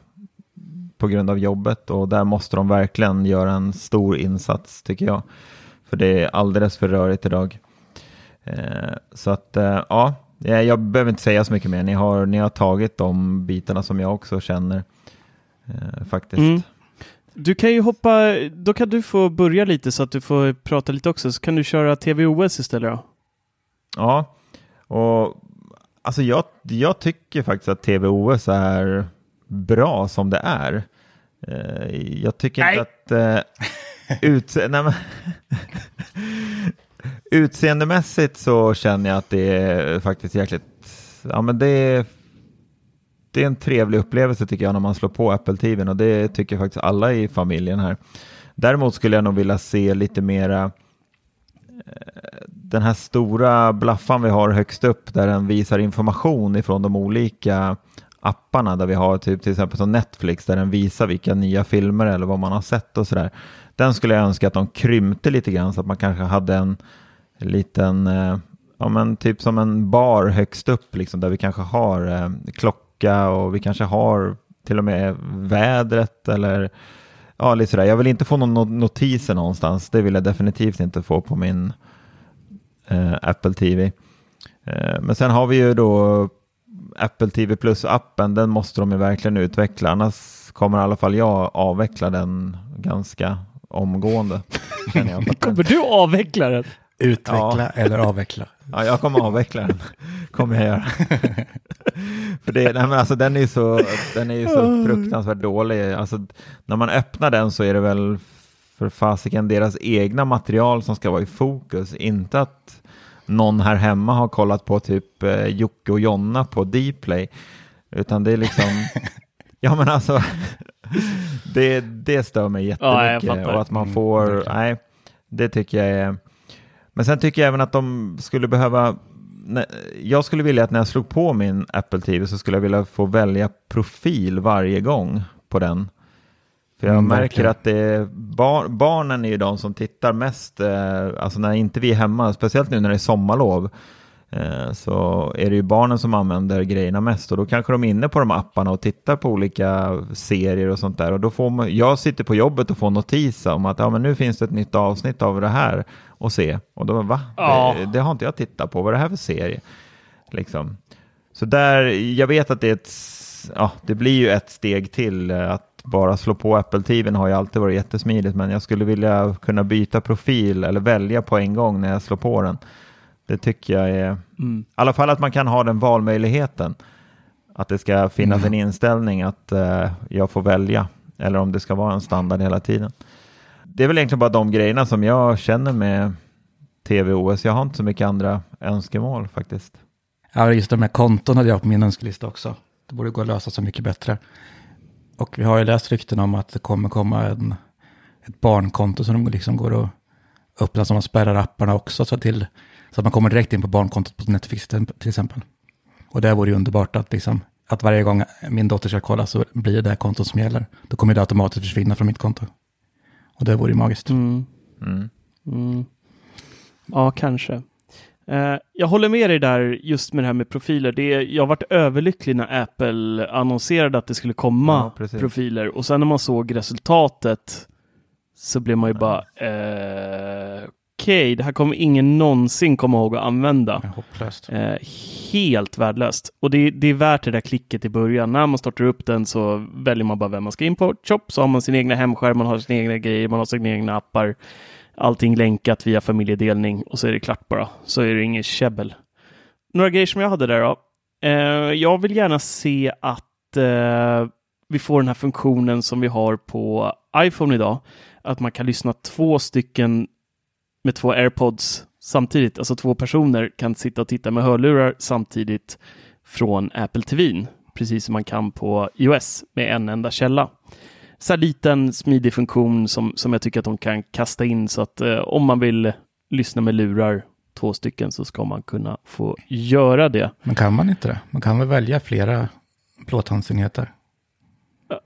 på grund av jobbet och där måste de verkligen göra en stor insats tycker jag. För det är alldeles för rörigt idag. Eh, så att eh, ja, jag behöver inte säga så mycket mer. Ni har, ni har tagit de bitarna som jag också känner faktiskt. Mm. Du kan ju hoppa, då kan du få börja lite så att du får prata lite också. Så kan du köra TVOS istället då. Ja, och alltså jag, jag tycker faktiskt att TVOS är bra som det är. Eh, jag tycker Nej. inte att eh, utse nej, men utseendemässigt så känner jag att det är faktiskt jäkligt, ja men det är, det är en trevlig upplevelse tycker jag när man slår på Apple TV och det tycker faktiskt alla i familjen här. Däremot skulle jag nog vilja se lite mera den här stora blaffan vi har högst upp där den visar information ifrån de olika apparna där vi har typ till exempel som Netflix där den visar vilka nya filmer eller vad man har sett och sådär. Den skulle jag önska att de krympte lite grann så att man kanske hade en liten, eh, ja men typ som en bar högst upp liksom där vi kanske har eh, klocka och vi kanske har till och med vädret eller ja lite sådär. Jag vill inte få någon no- notiser någonstans. Det vill jag definitivt inte få på min eh, Apple TV. Eh, men sen har vi ju då Apple TV Plus-appen, den måste de ju verkligen utveckla, annars kommer i alla fall jag avveckla den ganska omgående. Kommer du avveckla den? Utveckla eller avveckla. Ja, jag kommer avveckla den. kommer jag göra. För det, nej men alltså, den är ju så, den är ju så fruktansvärt dålig. Alltså, när man öppnar den så är det väl för fasiken deras egna material som ska vara i fokus. Inte att någon här hemma har kollat på typ eh, Jocke och Jonna på Dplay. Utan det är liksom, ja men alltså, det, det stör mig Ja, jättemycket. fattar. och att man Mm, får, verkligen. nej, det tycker jag är men sen tycker jag även att de skulle behöva, jag skulle vilja att när jag slog på min Apple TV så skulle jag vilja få välja profil varje gång på den. För jag Mm, märker att det är bar, barnen är ju de som tittar mest, eh, alltså när inte vi är hemma, speciellt nu när det är sommarlov, så är det ju barnen som använder grejerna mest och då kanske de är inne på de apparna och tittar på olika serier och sånt där och då får man, jag sitter på jobbet och får notis om att ja, men nu finns det ett nytt avsnitt av det här att se och då va? Ja. Det, det har inte jag tittat på, vad är det här för serie? Liksom. Så där, jag vet att det är ett, ja, det blir ju ett steg till eh, att bara slå på Apple TV har ju alltid varit jättesmidigt, men jag skulle vilja kunna byta profil eller välja på en gång när jag slår på den. Det tycker jag är, Mm. i alla fall att man kan ha den valmöjligheten. Att det ska finnas en inställning att eh, jag får välja, eller om det ska vara en standard hela tiden. Det är väl egentligen bara de grejerna som jag känner med TV-OS. Jag har inte så mycket andra önskemål faktiskt. Ja, just de här konton hade jag på min önskelista också. Det borde gå att lösa så mycket bättre. Och vi har ju läst rykten om att det kommer komma en, ett barnkonto som de liksom går att öppna som man spärrar apparna också så, till, så att man kommer direkt in på barnkontot på Netflix till exempel. Och det vore ju underbart att, liksom, att varje gång min dotter ska kolla så blir det det här kontot som gäller. Då kommer det automatiskt försvinna från mitt konto. Och det vore ju magiskt. Mm. Mm. Mm. Ja, kanske. Eh, jag håller med dig där just med det här med profiler. Det är, jag varit överlycklig när Apple annonserade att det skulle komma Ja, profiler och sen när man såg resultatet så blev man ju bara eh, okej, det här kommer ingen någonsin komma ihåg att använda. Hopplöst. Eh, helt värdelöst. Och det, det är värt det där klicket i början. När man startar upp den så väljer man bara vem man ska in på. Chop, så har man sin egna hemskärm, man har sina egna grejer, man har sina egna appar. Allting länkat via familjedelning och så är det klart bara. Så är det inget käbbel. Några grejer som jag hade där då. Eh, jag vill gärna se att eh, vi får den här funktionen som vi har på iPhone idag. Att man kan lyssna två stycken med två airpods samtidigt. Alltså två personer kan sitta och titta med hörlurar samtidigt från Apple TV. Precis som man kan på iOS med en enda källa. Så här liten smidig funktion som, som jag tycker att de kan kasta in så att eh, om man vill lyssna med lurar två stycken så ska man kunna få göra det. Men kan man inte det? Man kan väl välja flera plåthandsenheter?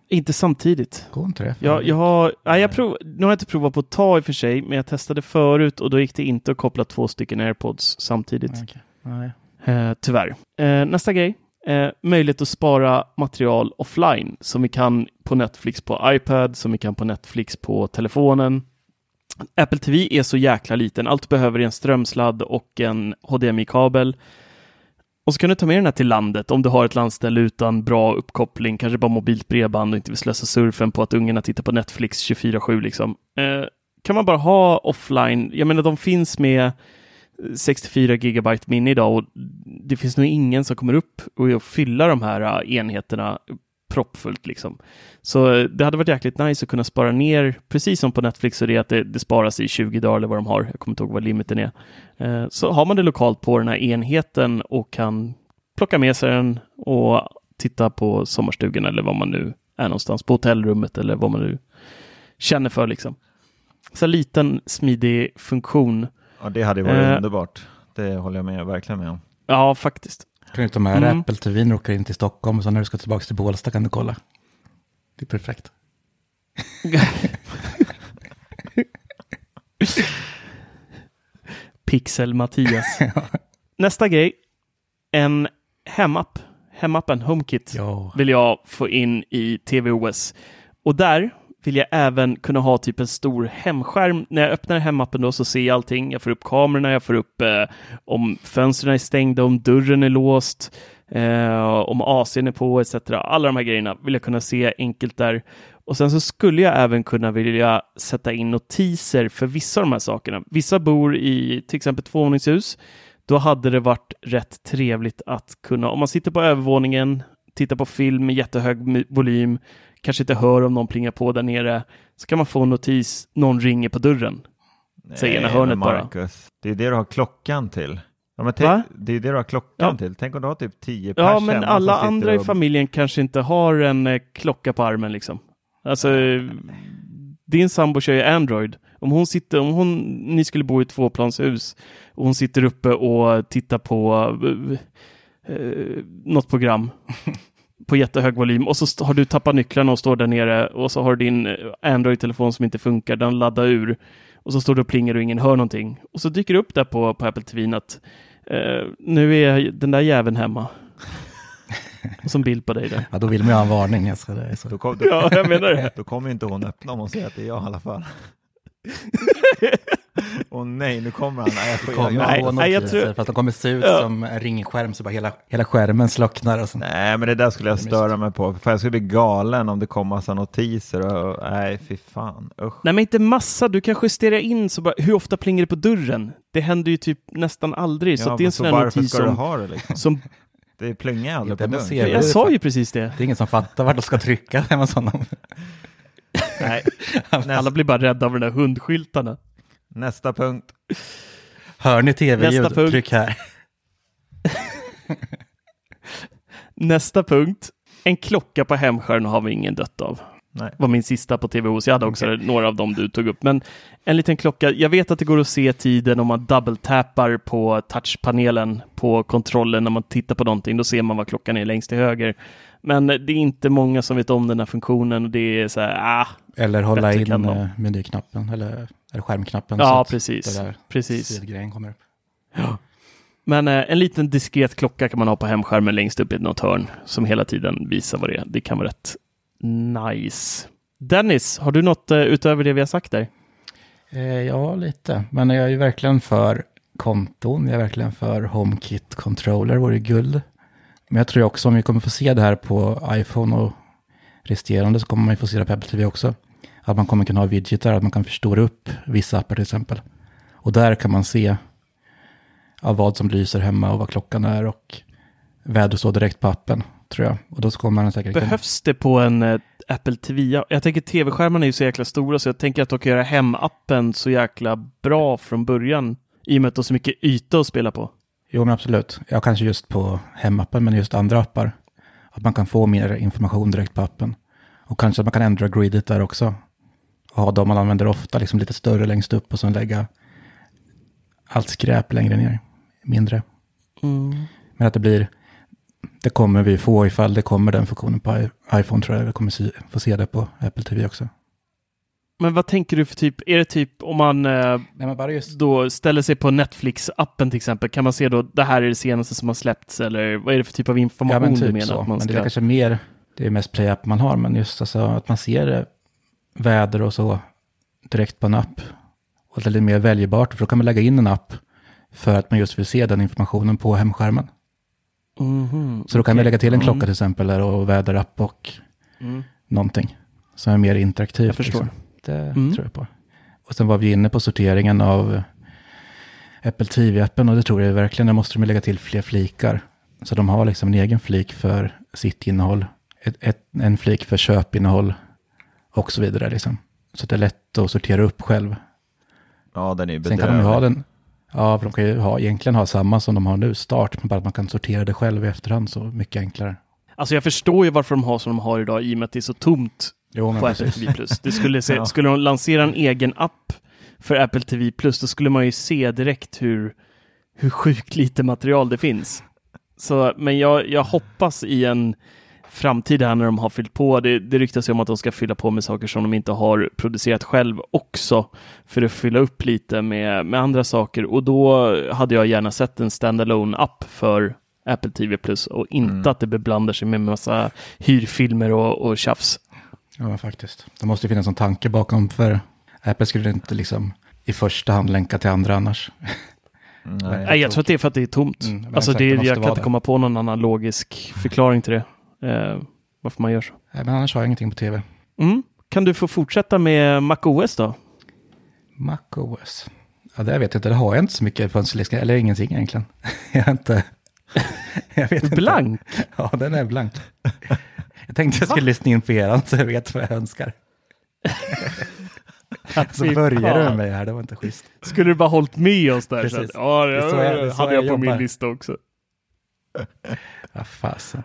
Inte samtidigt. Går inte det? Jag, jag har, nej, jag prov, nu har jag inte provat på ett tag i och för sig, men jag testade förut och då gick det inte att koppla två stycken airpods samtidigt. Okej. Nej. Eh, tyvärr. Eh, nästa grej. Eh, möjlighet att spara material offline som vi kan på Netflix på iPad, som vi kan på Netflix på telefonen. Apple TV är så jäkla liten. Allt behöver är en strömsladd och en HDMI-kabel. Och så kan du ta med den här till landet om du har ett landställe utan bra uppkoppling, kanske bara mobilt bredband och inte vill slösa surfen på att ungarna tittar på Netflix 24-7 liksom. Eh, kan man bara ha offline, jag menar de finns med 64 gigabyte minne idag och det finns nog ingen som kommer upp och fylla de här eh, enheterna proppfullt liksom. Så eh, det hade varit jäkligt nice att kunna spara ner, precis som på Netflix, så det är att det, det sparas i 20 dagar eller vad de har. Jag kommer inte ihåg vad limiten är. Eh, Så har man det lokalt på den här enheten och kan plocka med sig den och titta på sommarstugan eller vad man nu är någonstans, på hotellrummet eller vad man nu känner för liksom. Så en liten smidig funktion. Ja, det hade varit Eh. underbart. Det håller jag med, verkligen med om. Ja, faktiskt. Kan du ta med Mm. Apple TV när du åker in till Stockholm och så när du ska tillbaka till Bålsta kan du kolla. Det är perfekt. Pixel-Mattias. Nästa grej. En hemapp. Hemappen HomeKit Ja. vill jag få in i TVOS. Och där vill jag även kunna ha typ en stor hemskärm. När jag öppnar hemappen då så ser jag allting. Jag får upp kamerorna, jag får upp eh, om fönstren är stängda, om dörren är låst, eh, om AC'n är på etc. Alla de här grejerna vill jag kunna se enkelt där. Och sen så skulle jag även kunna vilja sätta in notiser för vissa av de här sakerna. Vissa bor i till exempel tvåvåningshus. Då hade det varit rätt trevligt att kunna, om man sitter på övervåningen, tittar på film med jättehög volym, kanske inte hör om någon plingar på där nere, så kan man få en notis, någon ringer på dörren. Säg ena Nej, hörnet men bara. Marcus, Det är det du har klockan till. Ja, men tänk, det är det du har klockan Ja. till. Tänk om du har typ 10 pers Ja, men alla andra i och- familjen kanske inte har en eh, klocka på armen liksom. Alltså, din sambo kör ju Android. Om hon sitter, om hon, ni skulle bo i tvåplanshus och hon sitter uppe och tittar på eh, eh, något program. på jättehög volym och så har du tappat nycklarna och står där nere och så har du din eh, Android-telefon som inte funkar, den laddar ur och så står det och plingar och ingen hör någonting. Och så dyker det upp där på, på Apple TV att eh, nu är den där jäveln hemma. Och som bild på dig där. Ja, då vill man ju ha en varning. Alltså, det är så. Då, kom, då, Ja, jag menar det. då kommer inte hon öppna om hon säger att det är jag i alla fall. Åh nej, nu kommer han. Nej, jag får, kommer jag, nej, nej, jag tror- för att de kommer se ut Ja. som en ringskärm så bara hela, hela skärmen slocknar. Och så. nej, men det där skulle jag störa mig på. För jag skulle bli galen om det kom massa notiser. Och, nej, fy fan. Usch. Nej, men inte massa. Du kan justera in så bara, hur ofta plingar det på dörren? Det händer ju typ nästan aldrig. så Ja, att det är en så så här varför notis ska du som, ha det liksom? som... Det plingar aldrig på dörren. det. Jag sa ju precis det. Det är ingen som fattar vart de ska trycka. Alla blir bara rädda av de där hundskyltarna. Nästa punkt. Hör ni tv-ljud? Tryck här. Nästa punkt. En klocka på hemskärmen har vi ingen dött av. Nej. var min sista på TVOS. Jag hade också några av dem du tog upp. Men en liten klocka. Jag vet att det går att se tiden om man double-tappar på touchpanelen på kontrollen när man tittar på någonting. Då ser man vad klockan är längst till höger. Men det är inte många som vet om den här funktionen och det är så här, ah, Eller hålla in eh, menyknappen eller, eller skärmknappen. så ja att precis. det där precis. kommer upp. Men eh, en liten diskret klocka kan man ha på hemskärmen längst upp i något hörn som hela tiden visar vad det är. Det kan vara rätt nice. Dennis, har du något eh, utöver det vi har sagt där? Eh, ja, lite. Men jag är ju verkligen för konton. Jag är verkligen för HomeKit Controller, vore guld. Men jag tror också om vi kommer få se det här på iPhone och resterande så kommer man ju få se det på Apple TV också. Att man kommer kunna ha widgetar, att man kan förstora upp vissa appar till exempel. Och där kan man se ja, vad som lyser hemma och vad klockan är och väder står direkt på appen, tror jag. Och då så kommer man säkert Behövs det på en eh, Apple TV? Jag, jag tänker tv-skärmarna är ju så jäkla stora så jag tänker att de kan göra hemappen så jäkla bra från början i och med att de har så mycket yta att spela på. Jo, men absolut. Ja, kanske just på hemappen, men just andra appar. Att man kan få mer information direkt på appen. Och kanske att man kan ändra gridet där också. Ha de man använder ofta, liksom lite större längst upp och sen lägga allt skräp längre ner, mindre. Men att det blir, det kommer vi få ifall det kommer den funktionen på iPhone tror jag. Vi kommer se, få se det på Apple TV också. Men vad tänker du för typ, är det typ om man eh, Nej, men just då ställer sig på Netflix-appen till exempel, kan man se då det här är det senaste som har släppts eller vad är det för typ av Ja, information men du typ menar så. att man Men det ska... är kanske mer, det är mest play-app man har, men just alltså att man ser eh, väder och så direkt på en app. Och det är lite mer väljbart, för då kan man lägga in en app för att man just vill se den informationen på hemskärmen. Mhm, Så då kan vi okej. lägga till en klocka Mm. till exempel där och väderapp och Mm. någonting som är mer interaktivt. Jag förstår. Liksom. Det Mm. tror jag på. Och sen var vi inne på sorteringen av Apple TV-appen och det tror jag verkligen, där måste de lägga till fler flikar. Så de har liksom en egen flik för sitt innehåll, ett, ett, en flik för köpinnehåll och så vidare. Liksom. Så att det är lätt att sortera upp själv. Ja, den är ju Sen kan de ju ha bedrövlig. den, ja, för de kan ju ha, egentligen ha samma som de har nu, start, men bara att man kan sortera det själv i efterhand så mycket enklare. Alltså jag förstår ju varför de har som de har idag i och med att det är så tomt Jo, på Apple precis. TV+. Det skulle, se, Ja. skulle de lansera en egen app för Apple TV+, då skulle man ju se direkt hur, hur sjukt lite material det finns. Så, men jag, jag hoppas i en framtid här när de har fyllt på, det, det ryktas ju om att de ska fylla på med saker som de inte har producerat själv också, för att fylla upp lite med, med andra saker. Och då hade jag gärna sett en standalone app för Apple TV Plus och inte Mm. att det beblandar sig med massa hyrfilmer och, och tjafs. Ja, men faktiskt. Det måste ju finnas en tanke bakom, för Apple skulle inte liksom i första hand länka till andra annars. Nej. Jag tror att det är för att det är tomt. Mm, alltså exakt, det, jag kan inte det. komma på någon annan logisk förklaring till det. Eh, varför man gör så. Nej, men annars har jag ingenting på tv. Mm. Kan du få fortsätta med MacOS då? MacOS. Ja, det vet jag inte. Det har jag inte så mycket på önskelistan. Eller ingenting egentligen. jag inte... jag vet inte. Blank? Ja, den är blank. Jag tänkte jag skulle lyssna in på eran så jag vet vad jag önskar. Så Fy börjar du med mig här, det var inte schysst. Skulle du bara hållit med oss där? Precis. Så att, ja, Det det, så jag- det hade jag jag på min lista också. Vad fasen.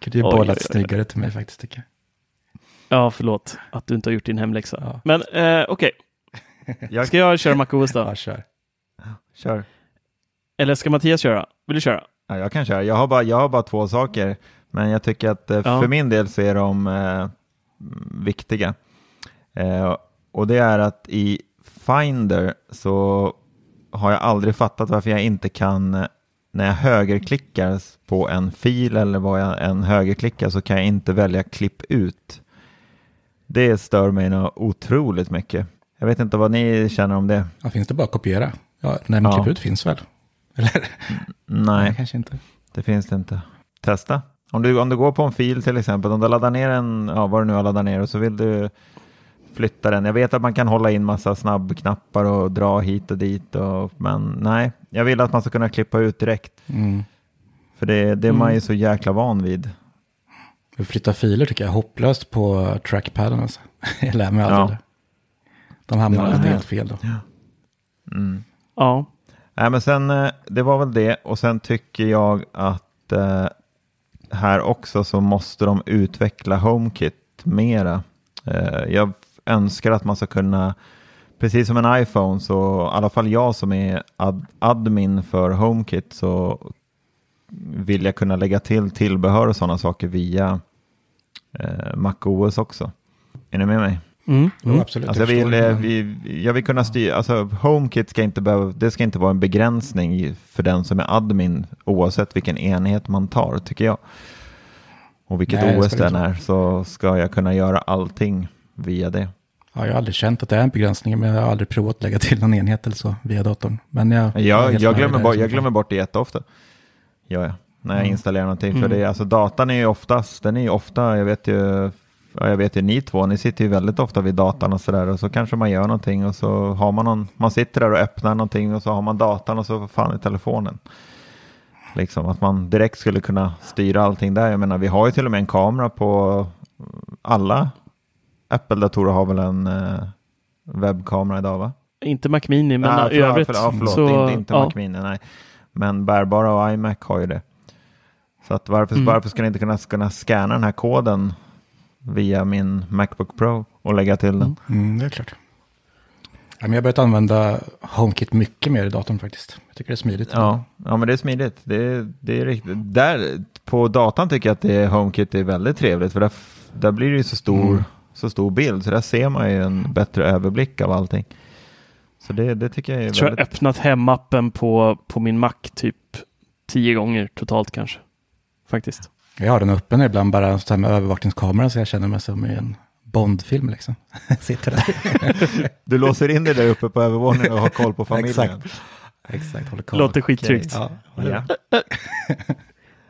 Kunde ju bollat oj, oj. snyggare till mig faktiskt tycker jag. Ja, förlåt att du inte har gjort din hemläxa. Ja. Men eh, okej, Jag, ska jag köra MacOS då? Ja, kör. kör. Eller ska Mattias köra? Vill du köra? Ja, jag kan köra. Jag har, bara, jag har bara två saker. Men jag tycker att eh, Ja. för min del så är de eh, viktiga. Eh, och det är att i Finder så har jag aldrig fattat varför jag inte kan, eh, när jag högerklickar på en fil eller vad jag än högerklickar så kan jag inte välja klipp ut. Det stör mig nog otroligt mycket. Jag vet inte vad ni känner om det. Ja, finns det bara att kopiera? Ja, nej, men Ja. klipp ut finns väl? Eller? Nej, kanske inte. det finns det inte. Testa. Om du, om du går på en fil till exempel, om du laddar ner en, ja vad du nu har laddat ner och så vill du flytta den. Jag vet att man kan hålla in massa snabbknappar och dra hit och dit, och, men nej, jag vill att man ska kunna klippa ut direkt. Mm. För det, det är man ju så jäkla van vid. Att Flytta filer tycker jag är hopplöst på trackpaden. Alltså. Jag lär mig aldrig Ja. det. De hamnar alltid helt fel då. Mm. Ja, Nej, men sen, eh, det var väl det. Och sen tycker jag att eh, här också så måste de utveckla HomeKit mera. Eh, jag önskar att man ska kunna, precis som en iPhone, så i alla fall jag som är ad, admin för HomeKit så vill jag kunna lägga till tillbehör och sådana saker via eh, MacOS också. Är ni med mig? mm. Mm. absolut. Alltså jag, vill, det, eh, men- vi, jag vill kunna styra, alltså HomeKit ska inte behöva, det ska inte vara en begränsning för den som är admin oavsett vilken enhet man tar, tycker jag. Och vilket Nej, OS den är så ska jag kunna göra allting via det. Ja, jag har aldrig känt att det är en begränsning, men jag har aldrig provat att lägga till någon enhet eller så via datorn. Men jag, Jag, jag, glömmer, bort, jag glömmer bort det jätteofta. Ja, ja. När jag Mm. installerar någonting. För Mm. det, alltså, datan är ju oftast, den är ju ofta, jag vet ju, ja, jag vet ju ni två, ni sitter ju väldigt ofta vid datan och sådär och så kanske man gör någonting och så har man någon, man sitter där och öppnar någonting och så har man datan och så fan i telefonen. Liksom att man direkt skulle kunna styra allting där. Jag menar, vi har ju till och med en kamera på alla Apple-datorer har väl en eh, webbkamera idag va? Inte Mac Mini, men Ah, i förlåt, övrigt. Förlåt, ja, förlåt. så, inte, inte ja. Mac Mini, nej. Men bärbara och iMac har ju det. Så att varför, Mm. varför ska ni inte kunna, kunna scanna den här koden via min Macbook Pro och lägga till den? Mm, det är klart. Ja, men jag har börjat använda HomeKit mycket mer i datorn faktiskt. Jag tycker det är smidigt. Ja, ja men det är smidigt. Det är, det är riktigt. Där, på datan tycker jag att det HomeKit är väldigt trevligt för där, där blir det ju så stor, Mm. Så stor bild så där ser man ju en bättre överblick av allting. Så det, det tycker jag är Jag tror jag väldigt... öppnat hemappen på, på min Mac typ tio gånger totalt kanske. Faktiskt. Jag har den öppen ibland bara så här med övervakningskamera så jag känner mig som i en Bondfilm liksom. Sitter där. Du låser in dig där uppe på övervåningen och har koll på familjen. Exakt. Exakt, håller koll. Låter skittryggt. Ja, Ja.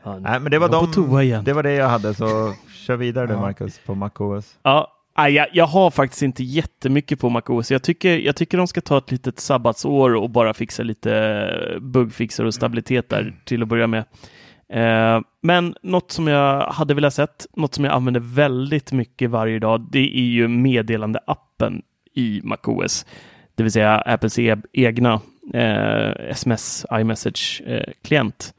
Ja, Nej, men det var, jag de, igen. det var det jag hade, så kör vidare du Ja. Marcus på MacOS. Ja, nej, jag, jag har faktiskt inte jättemycket på MacOS. Jag tycker, jag tycker de ska ta ett litet sabbatsår och bara fixa lite bugfixar och stabilitet där till att börja med. Eh, men något som jag hade velat sett, något som jag använder väldigt mycket varje dag, det är ju meddelandeappen i MacOS. Det vill säga Apples e egna eh, sms iMessage-klient.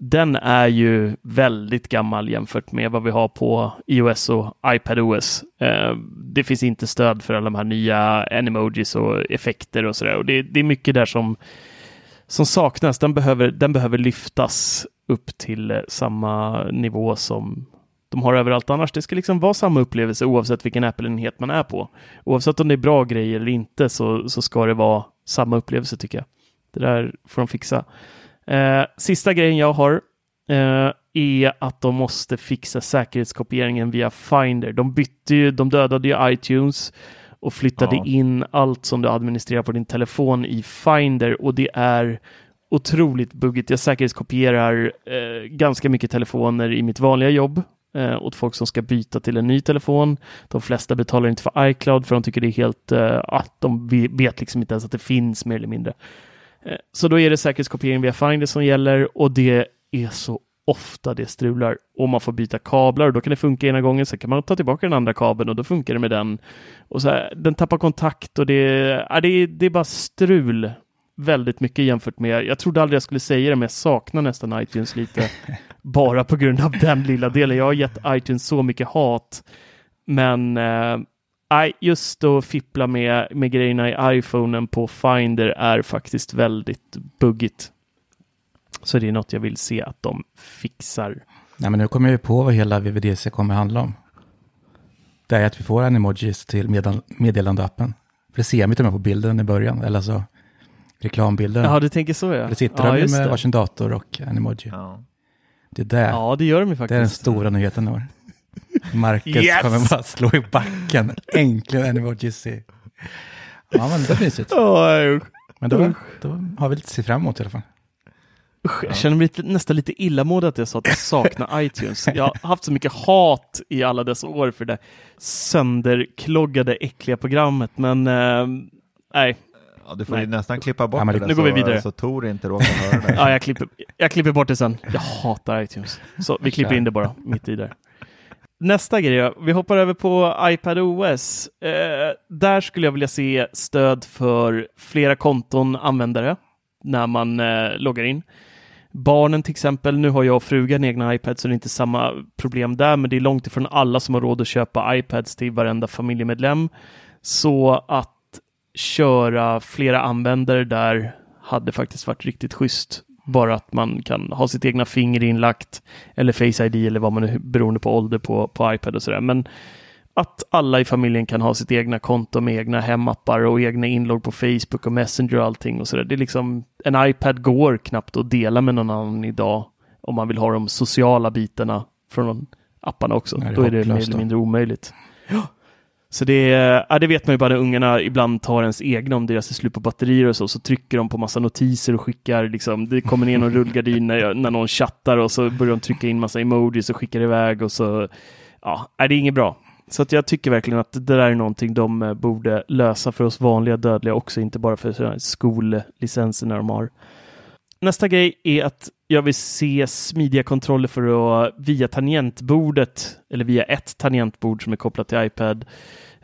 Den är ju väldigt gammal jämfört med vad vi har på iOS och iPadOS. Eh, det finns inte stöd för alla de här nya animojis och effekter och sådär. Och det, det är mycket där som, som saknas. Den behöver, den behöver lyftas upp till eh, samma nivå som de har överallt annars. Det ska liksom vara samma upplevelse oavsett vilken Apple-enhet man är på. Oavsett om det är bra grejer eller inte så, så ska det vara samma upplevelse tycker jag. Det där får de fixa. Eh, sista grejen jag har eh, är att de måste fixa säkerhetskopieringen via Finder. De bytte ju, de dödade ju iTunes och flyttade Ja. in allt som du administrerar på din telefon i Finder och det är otroligt buggigt. Jag säkerhetskopierar eh, ganska mycket telefoner i mitt vanliga jobb eh, åt folk som ska byta till en ny telefon. De flesta betalar inte för iCloud för de tycker det är helt, eh, att de ve- vet liksom inte ens att det finns mer eller mindre. Eh, Så då är det säkerhetskopiering via Finder som gäller och det är så ofta det strular och man får byta kablar och då kan det funka ena gången, sen kan man ta tillbaka den andra kabeln och då funkar det med den. Och så här, den tappar kontakt och det, ja, det, det är bara strul väldigt mycket jämfört med, jag trodde aldrig jag skulle säga det, men jag saknar nästan iTunes lite bara på grund av den lilla delen. Jag har gett iTunes så mycket hat, men eh, Nej, just att fippla med, med grejerna i iPhonen på Finder är faktiskt väldigt buggigt. Så det är något jag vill se att de fixar. Nej, men nu kommer jag ju på vad hela VVDC kommer handla om. Det är att vi får animojis till medel meddelandeappen. För det ser man ju till och med på bilden i början, eller alltså reklambilden. Ja, du tänker så ja. Det sitter ja, de med det. varsin dator och animoji. Ja. Det är det. Ja, det gör de ju det är den faktiskt. stora nyheten i år. Marcus Yes! kommer bara slå i backen. Äntligen animojis i. Ja, men det är mysigt. Men då, då har vi lite att se fram emot i alla fall. Usch, jag känner mig lite, nästan lite illamående att jag sa att jag saknar iTunes. Jag har haft så mycket hat i alla dessa år för det sönderkloggade, äckliga programmet, men eh, nej. Ja, du får Nej. ju nästan klippa bort Ja, det nu går vi så, vidare. så Tor inte råkar höra det. Ja, jag, klipper, jag klipper bort det sen. Jag hatar iTunes. Så vi klipper in det bara mitt i där. Nästa grej, vi hoppar över på iPad OS. Eh, där skulle jag vilja se stöd för flera konton användare när man eh, loggar in. Barnen till exempel, nu har jag och frugan egna iPads så det är inte samma problem där, men det är långt ifrån alla som har råd att köpa iPads till varenda familjemedlem. Så att köra flera användare där hade faktiskt varit riktigt schysst. Bara att man kan ha sitt egna finger inlagt eller Face ID eller vad man är beroende på ålder på, på iPad och sådär. Men att alla i familjen kan ha sitt egna konto med egna hemappar och egna inlogg på Facebook och Messenger och allting och sådär. Det är liksom, en iPad går knappt att dela med någon annan idag om man vill ha de sociala bitarna från apparna också. Nej, då är det mer eller mindre omöjligt. Så det, eh, ja, det vet man ju bara när ungarna ibland tar ens egna om deras är slut på batterier och så, så trycker de på massa notiser och skickar liksom, det kommer ner någon rullgardin när, när någon chattar och så börjar de trycka in massa emojis och skickar iväg och så, ja, är det är inget bra. Så att jag tycker verkligen att det där är någonting de eh, borde lösa för oss vanliga dödliga också, inte bara för skollicenser när skollicenserna de har. Nästa grej är att jag vill se smidiga kontroller för att via tangentbordet, eller via ett tangentbord som är kopplat till iPad,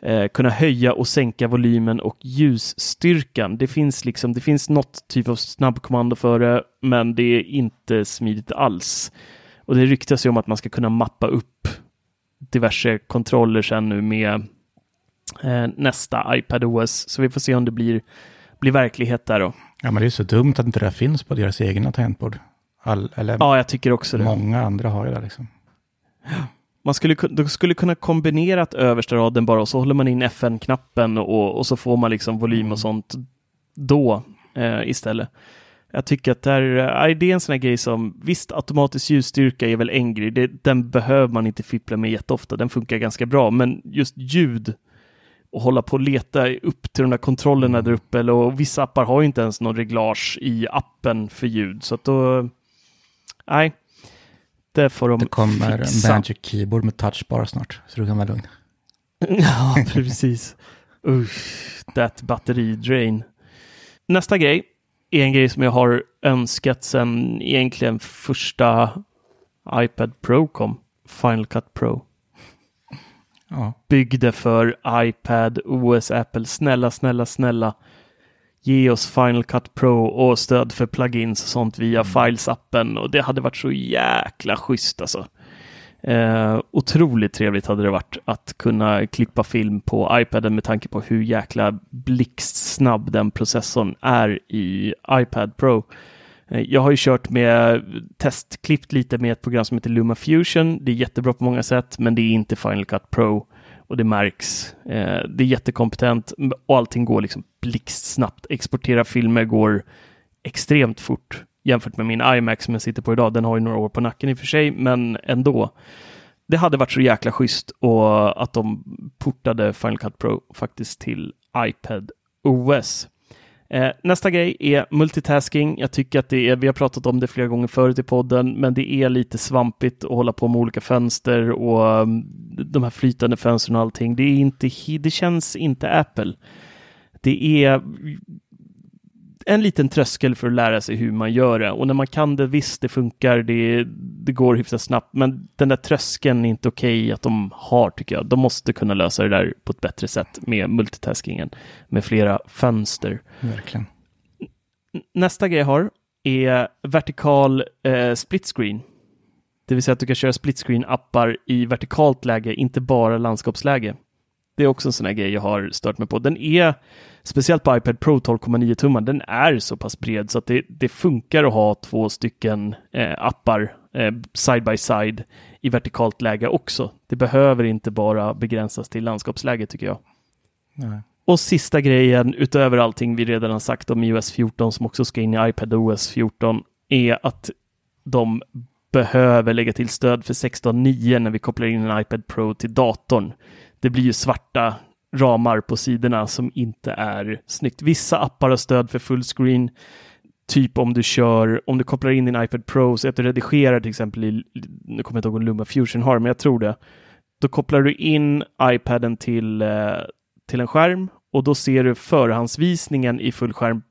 eh, kunna höja och sänka volymen och ljusstyrkan. Det finns liksom, det finns något typ av snabbkommando för det, men det är inte smidigt alls. Och det ryktas ju om att man ska kunna mappa upp diverse kontroller sen nu med eh, nästa iPad OS, så vi får se om det blir, blir verklighet där då. Ja, men det är så dumt att inte det finns på deras egna tangentbord. All, eller Ja, jag tycker också det. många andra har ju det liksom. Man skulle, de skulle kunna kombinera att översta raden bara och så håller man in FN-knappen och, och så får man liksom volym och sånt då eh, istället. Jag tycker att det, här, eh, det är en sån här grej som, visst automatisk ljusstyrka är väl en grej, det, den behöver man inte fippla med jätteofta, den funkar ganska bra, men just ljud och hålla på och leta upp till de där kontrollerna där uppe, eller, och vissa appar har ju inte ens någon reglage i appen för ljud, så att då, nej, det får de Det kommer fixa. en Magic Keyboard med touchbar snart, så du kan vara lugn. Ja, precis. Usch, that batteri drain. Nästa grej är en grej som jag har önskat sedan egentligen första iPad Pro kom. Final Cut Pro. Ja, Byggde för iPad, OS, Apple. Snälla, snälla, snälla. Ge oss Final Cut Pro och stöd för plugins och sånt via Files-appen. Och det hade varit så jäkla schysst alltså. Eh, otroligt trevligt hade det varit att kunna klippa film på iPaden med tanke på hur jäkla blixtsnabb den processorn är i iPad Pro. Eh, jag har ju kört med testklippt lite med ett program som heter Luma Fusion. Det är jättebra på många sätt, men det är inte Final Cut Pro och det märks. Eh, det är jättekompetent och allting går liksom blixtsnabbt. Exportera filmer går extremt fort jämfört med min iMac som jag sitter på idag. Den har ju några år på nacken i och för sig, men ändå. Det hade varit så jäkla schysst och att de portade Final Cut Pro faktiskt till iPad OS. Eh, nästa grej är multitasking. Jag tycker att det är, vi har pratat om det flera gånger förut i podden, men det är lite svampigt att hålla på med olika fönster och um, de här flytande fönstren och allting. Det, är inte, det känns inte Apple. Det är en liten tröskel för att lära sig hur man gör det. Och när man kan det, visst, det funkar, det, det går hyfsat snabbt, men den där tröskeln är inte okej att de har, tycker jag. De måste kunna lösa det där på ett bättre sätt med multitaskingen, med flera fönster. verkligen. Nästa grej jag har är vertikal eh, split screen. Det vill säga att du kan köra split screen-appar i vertikalt läge, inte bara landskapsläge. Det är också en sån här grej jag har stört mig på. Den är, speciellt på iPad Pro 12,9 tummar, den är så pass bred så att det, det funkar att ha två stycken eh, appar eh, side by side i vertikalt läge också. Det behöver inte bara begränsas till landskapsläge tycker jag. Nej. Och sista grejen, utöver allting vi redan har sagt om iOS 14 som också ska in i iPad OS 14, är att de behöver lägga till stöd för 16.9 när vi kopplar in en iPad Pro till datorn. Det blir ju svarta ramar på sidorna som inte är snyggt. Vissa appar har stöd för fullscreen. Typ om du kör, om du kopplar in din iPad Pro så att du redigerar till exempel i, nu kommer jag inte ihåg om Luma Fusion har, men jag tror det. Då kopplar du in iPaden till, eh, till en skärm och då ser du förhandsvisningen i fullskärm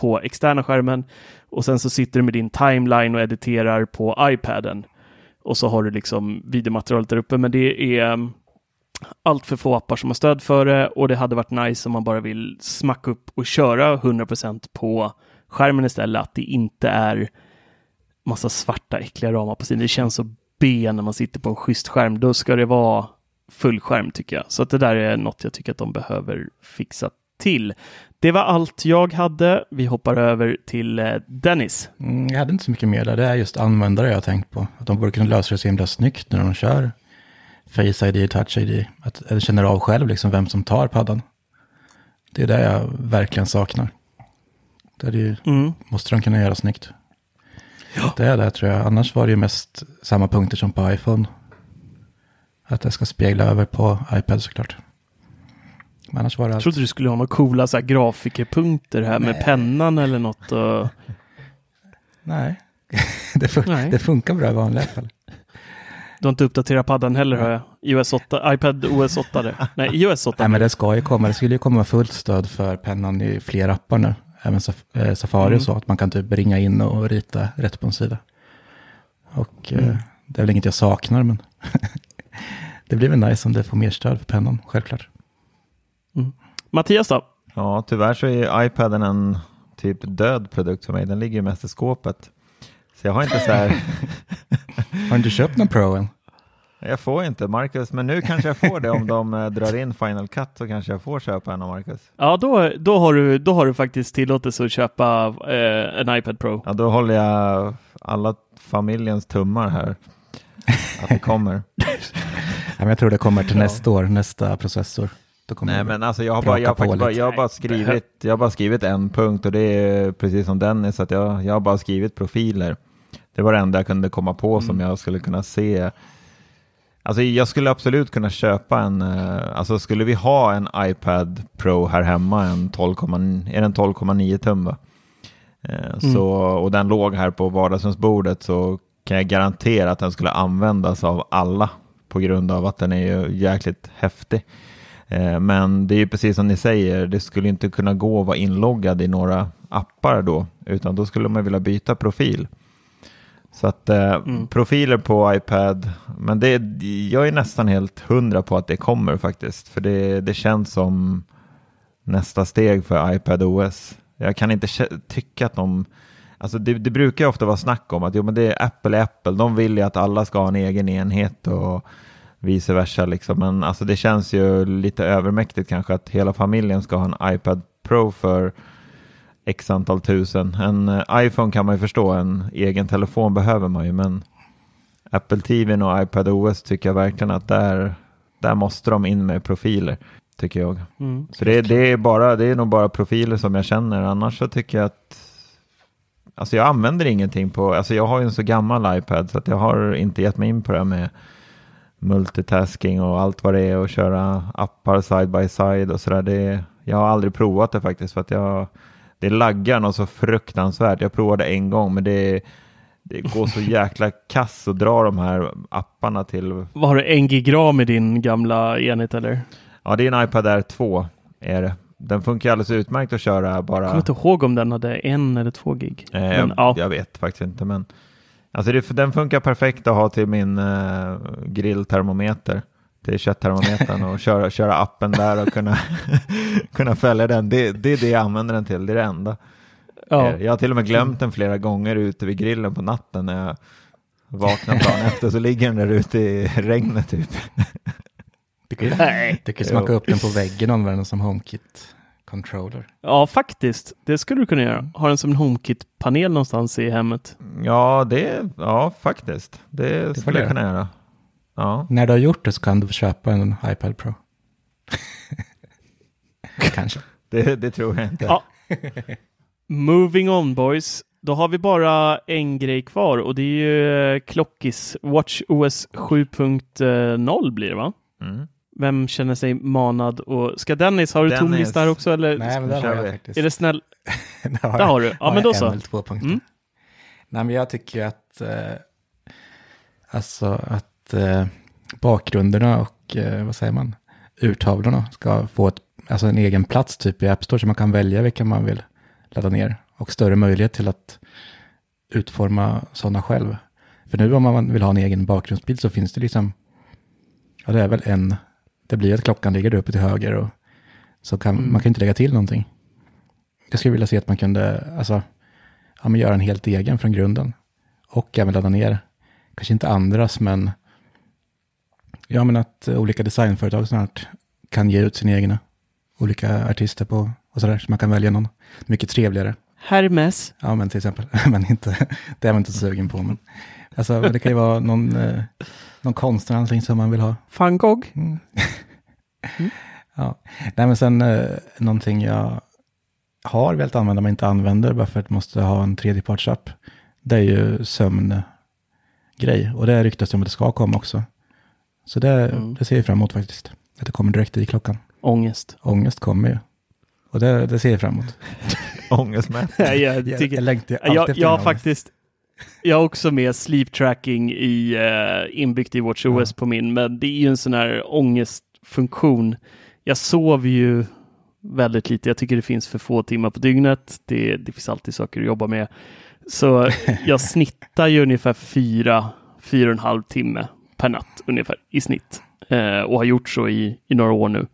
på externa skärmen och sen så sitter du med din timeline och editerar på iPaden. Och så har du liksom videomaterialet där uppe, men det är allt för få appar som har stöd för det och det hade varit nice om man bara vill smacka upp och köra 100% på skärmen istället, att det inte är massa svarta äckliga ramar på sidan. Det känns så B när man sitter på en schysst skärm. Då ska det vara full skärm tycker jag. Så att det där är något jag tycker att de behöver fixa till. Det var allt jag hade. Vi hoppar över till eh, Dennis. Mm, jag hade inte så mycket mer där. Det är just användare jag har tänkt på. Att de borde kunna lösa det så himla snyggt när de kör Face ID, Touch ID. Att jag känner av själv liksom vem som tar paddan. Det är det jag verkligen saknar. Det ju, Mm. måste de kunna göra snyggt. Det är det tror jag. Annars var det ju mest samma punkter som på iPhone. Att det ska spegla över på iPad såklart. Men annars var det Jag allt. trodde du skulle ha några coola så här, grafikerpunkter här med Nej. pennan eller något. Och... Nej, det, fun- Nej. det funkar bra i vanliga fall. Du har inte uppdaterat paddan heller hör jag. iOS 8, iPad OS 8. det. Nej, iOS 8. Nej, men det ska ju komma. Det skulle ju komma fullt stöd för pennan i fler appar nu. Även Saf- eh, Safari Mm. och så. Att man kan typ ringa in och rita rätt på en sida. Och eh, Mm. det är väl inget jag saknar, men det blir väl nice om det får mer stöd för pennan, självklart. Mattias då? Ja, tyvärr så är iPaden en typ död produkt för mig. Den ligger ju mest i skåpet. Så jag har inte så här, Har du inte köpt någon Pro än? jag får inte Marcus, men nu kanske jag får det om de eh, drar in Final Cut så kanske jag får köpa en av Marcus. Ja, då, då, har du, då har du faktiskt tillåtelse att köpa eh, en iPad Pro. Ja, då håller jag alla familjens tummar här. Att det kommer. Ja, men jag tror det kommer till nästa år, nästa processor. Då kommer Nej men alltså jag har bara, jag har faktiskt bara, jag har bara skrivit, jag har bara skrivit en punkt och det är precis som Dennis, att jag, jag har bara skrivit profiler. Det var det enda jag kunde komma på som jag skulle kunna se. Alltså jag skulle absolut kunna köpa en, eh, alltså skulle vi ha en iPad Pro här hemma, en 12, är den 12,9 tum va? Eh, Så, och den låg här på vardagsrumsbordet så kan jag garantera att den skulle användas av alla på grund av att den är ju jäkligt häftig. Eh, Men det är ju precis som ni säger, det skulle inte kunna gå att vara inloggad i några appar då, utan då skulle man vilja byta profil. Så att eh, profiler på iPad, men det, jag är nästan helt hundra på att det kommer faktiskt, för det, det känns som nästa steg för iPad OS. Jag kan inte tycka att de, alltså det, det brukar ju ofta vara snack om att jo, men det är Apple är Apple, de vill ju att alla ska ha en egen enhet och vice versa liksom. Men alltså det känns ju lite övermäktigt kanske att hela familjen ska ha en iPad Pro för x antal tusen. En eh, iPhone kan man ju förstå, en egen telefon behöver man ju, men Apple TV och iPad OS tycker jag verkligen att där, där måste de in med profiler, tycker jag. Mm. Så det, det, är bara, det är nog bara profiler som jag känner, annars så tycker jag att Alltså jag använder ingenting på, alltså jag har ju en så gammal iPad så att jag har inte gett mig in på det här med multitasking och allt vad det är och köra appar side by side och sådär. Det, jag har aldrig provat det faktiskt för att jag, det laggar något så fruktansvärt. Jag provade en gång men det, det går så jäkla kass att dra de här apparna till. Vad har du, en gig ram i din gamla enhet eller? Ja, det är en iPad Air 2 är det. Den funkar alldeles utmärkt att köra bara. Jag kommer inte ihåg om den hade en eller två gig. Eh, Men, jag, ja. jag vet faktiskt inte, men alltså det, den funkar perfekt att ha till min uh, grilltermometer, till kötttermometern och köra, köra appen där och kunna, kunna följa den. Det, det är det jag använder den till, det är det enda. Ja. Eh, Jag har till och med glömt den flera gånger ute vid grillen på natten när jag vaknar dagen efter så ligger den där ute i regnet typ. Du kan ju, Nej. du kan Jo. upp den på väggen och använda den som HomeKit. controller. Ja, faktiskt. Det skulle du kunna göra. Ha den som en HomeKit-panel någonstans i hemmet. Ja, det, ja faktiskt. Det skulle jag det. kunna göra. Ja. När du har gjort det så kan du köpa en iPad Pro. Kanske. Det, det tror jag inte. Ja. Moving on boys. Då har vi bara en grej kvar och det är ju eh, Klockis. Watch OS 7.0 blir det va? Mm. Vem känner sig manad och ska Dennis, har du Dennis. tom lista här också eller? Nej, men där har jag vi. faktiskt. Är det snäll? Där har, Där har du. Ja, men jag då så. eller två punkter. Mm. Nej, men jag tycker att, eh, alltså att eh, bakgrunderna och, eh, vad säger man, urtavlorna ska få ett, alltså en egen plats typ i App Store så man kan välja vilka man vill ladda ner och större möjlighet till att utforma sådana själv. För nu om man vill ha en egen bakgrundsbild så finns det liksom, ja det är väl en, det blir att klockan ligger uppe till höger och så kan man kan inte lägga till någonting. Jag skulle vilja se att man kunde, alltså, ja, men göra en helt egen från grunden. Och även ladda ner, kanske inte andras, men ja, men att eh, olika designföretag snart kan ge ut sina egna olika artister på och sådär, så man kan välja någon mycket trevligare. Hermes. Ja, men till exempel, men inte, det är man inte sugen på. Men, alltså, det kan ju vara någon, eh, någon konstnär som man vill ha. Van Gogh. Ja, nej men sen eh, någonting jag har velat använda men inte använder bara för att jag måste ha en tredjepartsapp. Det är ju sömngrej och det ryktas om att det ska komma också. Så det, Mm. det ser jag fram emot faktiskt. Att det kommer direkt i klockan. Ångest. Ångest kommer ju. Och det, det ser jag fram emot. Ångestmätt. Nej, jag, Jag, tycker, jag längtar ju alltid jag, efter jag har faktiskt jag har också med sleep tracking i, uh, inbyggt i WatchOS på min, men det är ju en sån här ångestfunktion. Jag sover ju väldigt lite. Jag tycker det finns för få timmar på dygnet. Det, det finns alltid saker att jobba med. Så jag snittar ju ungefär fyra, fyra och en halv timme per natt ungefär i snitt. Eh, och har gjort så i, i några år nu.